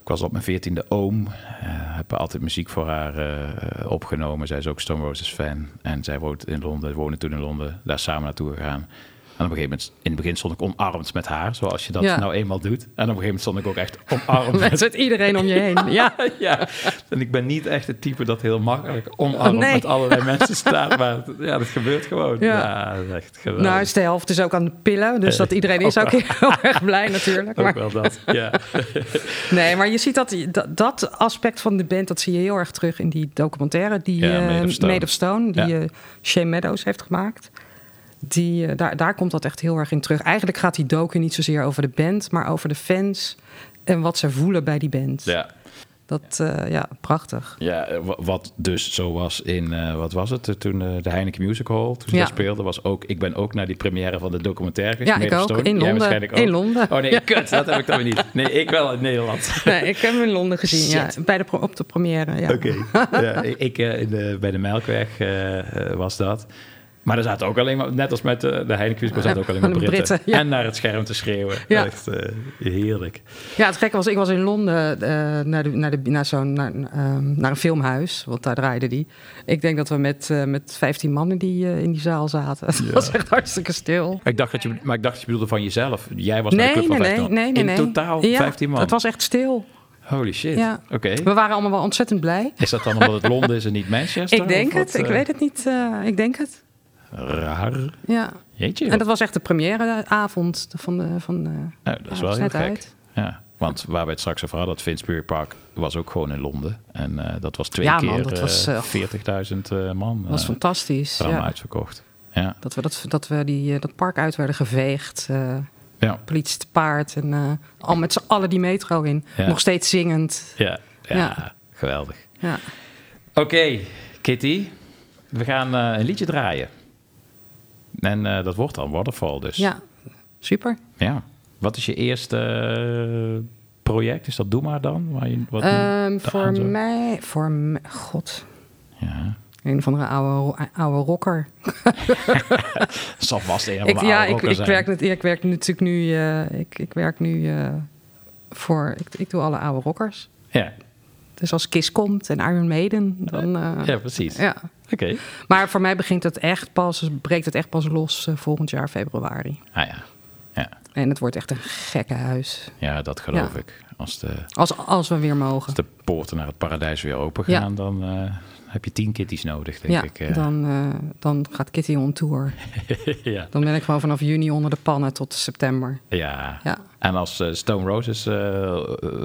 Ik was op mijn veertiende oom. eh heb altijd muziek voor haar eh, opgenomen. Zij is ook Stone Roses fan. En zij woont in Londen, wonen toen in Londen. Daar samen naartoe gegaan. En op een gegeven moment, in het begin stond ik omarmd met haar, zoals je dat Ja. nou eenmaal doet. En op een gegeven moment stond ik ook echt omarmd Met met iedereen om je heen. Ja. ja. En ik ben niet echt het type dat heel makkelijk omarmd Nee. met allerlei mensen staat. Maar het- ja, dat gebeurt gewoon. Ja, Ja. dat is echt geweldig. Nou, is de helft is ook aan de pillen. Dus Eh, dat iedereen is ook ook heel erg blij natuurlijk. Ook Maar, wel dat, ja. nee, maar je ziet dat, dat dat aspect van de band... dat zie je heel erg terug in die documentaire... die Ja, eh, Made of Stone. Made of Stone, die eh, Shane Meadows heeft gemaakt. Die, eh, daar, daar komt dat echt heel erg in terug. Eigenlijk gaat die docu niet zozeer over de band... maar over de fans en wat ze voelen bij die band. ja. Dat, eh, ja, prachtig. Ja, eh, wa- wat dus zo was in, wat was het, toen de Heineken Music Hall, toen ze Ja. dat speelde, was ook, ik ben ook naar die première van de documentaire Ja, ik ook. Stone. In Londen. ook. In Londen. Oh nee, Ja. kut, dat heb ik dan weer niet. Nee, ik wel in Nederland. Nee, ik heb hem in Londen gezien, ja. Bij de, op de première, ja. Oké. Ja, ik in de, bij de Melkweg was dat. Maar er zaten ook alleen maar, net als met de, de Hall, zaten ook alleen maar Britten. Britten, ja. En naar het scherm te schreeuwen. Ja. Echt eh, heerlijk. Ja, het gekke was, ik was in Londen eh, naar, de, naar, de, naar, zo'n, naar, ehm, naar een filmhuis, want daar draaide die. Ik denk dat we met, eh, met 15 mannen die in die zaal zaten. Het was echt hartstikke stil. Ik dacht dat je, maar ik dacht dat je bedoelde van jezelf. Jij was naar de Nee, club nee, van nee, 15 nee, nee. In nee. totaal Ja, 15 man. Het was echt stil. Holy shit. Ja. Oké. We waren allemaal wel ontzettend blij. Is dat dan omdat het Londen is en niet Manchester? Ik denk wat, het, ik weet het niet. ik denk het. Raar. Ja. Jeetje. En dat was echt de premièreavond van de. Van, de Nou, dat is wel heel gek. uit. Ja, want waar we het straks over hadden, het Finsbury Park was ook gewoon in Londen. En eh, dat was twee Ja, keer dat eh, eh, 40.000 eh, man. Dat was eh, fantastisch. Ja. uitverkocht. Ja. Dat we, dat, dat, we die, eh, dat park uit werden geveegd. eh, Ja. Politie te paard. En eh, al met z'n allen die metro in. Ja. Nog steeds zingend. Ja, ja, Ja. geweldig. Ja. Oké, Kitty. We gaan eh, een liedje draaien. En eh, dat wordt dan Waterfall dus. ja, super. Ja. Wat is je eerste eh, project? Is dat Doe Maar dan? Waar je, wat Ehm, voor mij, voor god, Ja. een van de oude, oude rocker. Zal vast een Ik, ja, ik, ik, werk, net- ik werk natuurlijk nu, eh, ik, ik werk nu voor, ik, ik doe alle oude rockers. Ja. Dus als Kiss komt en Iron Maiden, dan... eh, Ja, precies. Ja. Oké. Maar voor mij begint het echt pas, breekt het echt pas los eh, volgend jaar februari. Ah ja. Ja. En het wordt echt een gekke huis. ja, dat geloof Ja. ik. Als de, Als, als we weer mogen. als de poorten naar het paradijs weer open Ja. gaan, dan eh, heb je tien kitties nodig, denk ja, ik. dan, dan gaat Kitty on tour. ja. Dan ben ik gewoon vanaf juni onder de pannen tot september. Ja. Ja. En als eh, Stone Roses eh, eh,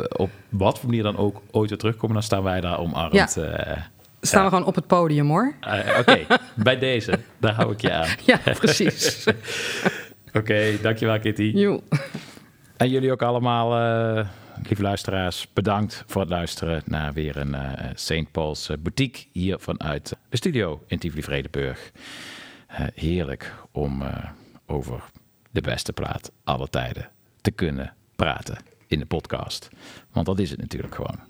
op wat voor manier dan ook ooit weer terugkomen, dan staan wij daar omarmd. Ja. Staan we gewoon op het podium hoor. Oké, bij deze. Daar hou ik je aan. Ja, precies. Oké, dankjewel Kitty. Jo. En jullie ook allemaal, lieve luisteraars, bedankt voor het luisteren naar weer een uh, St. Paul's boutique hier vanuit de studio in Tivoli Vredeburg. Uh, heerlijk om over de beste plaat alle tijden te kunnen praten in de podcast. Want dat is het natuurlijk gewoon.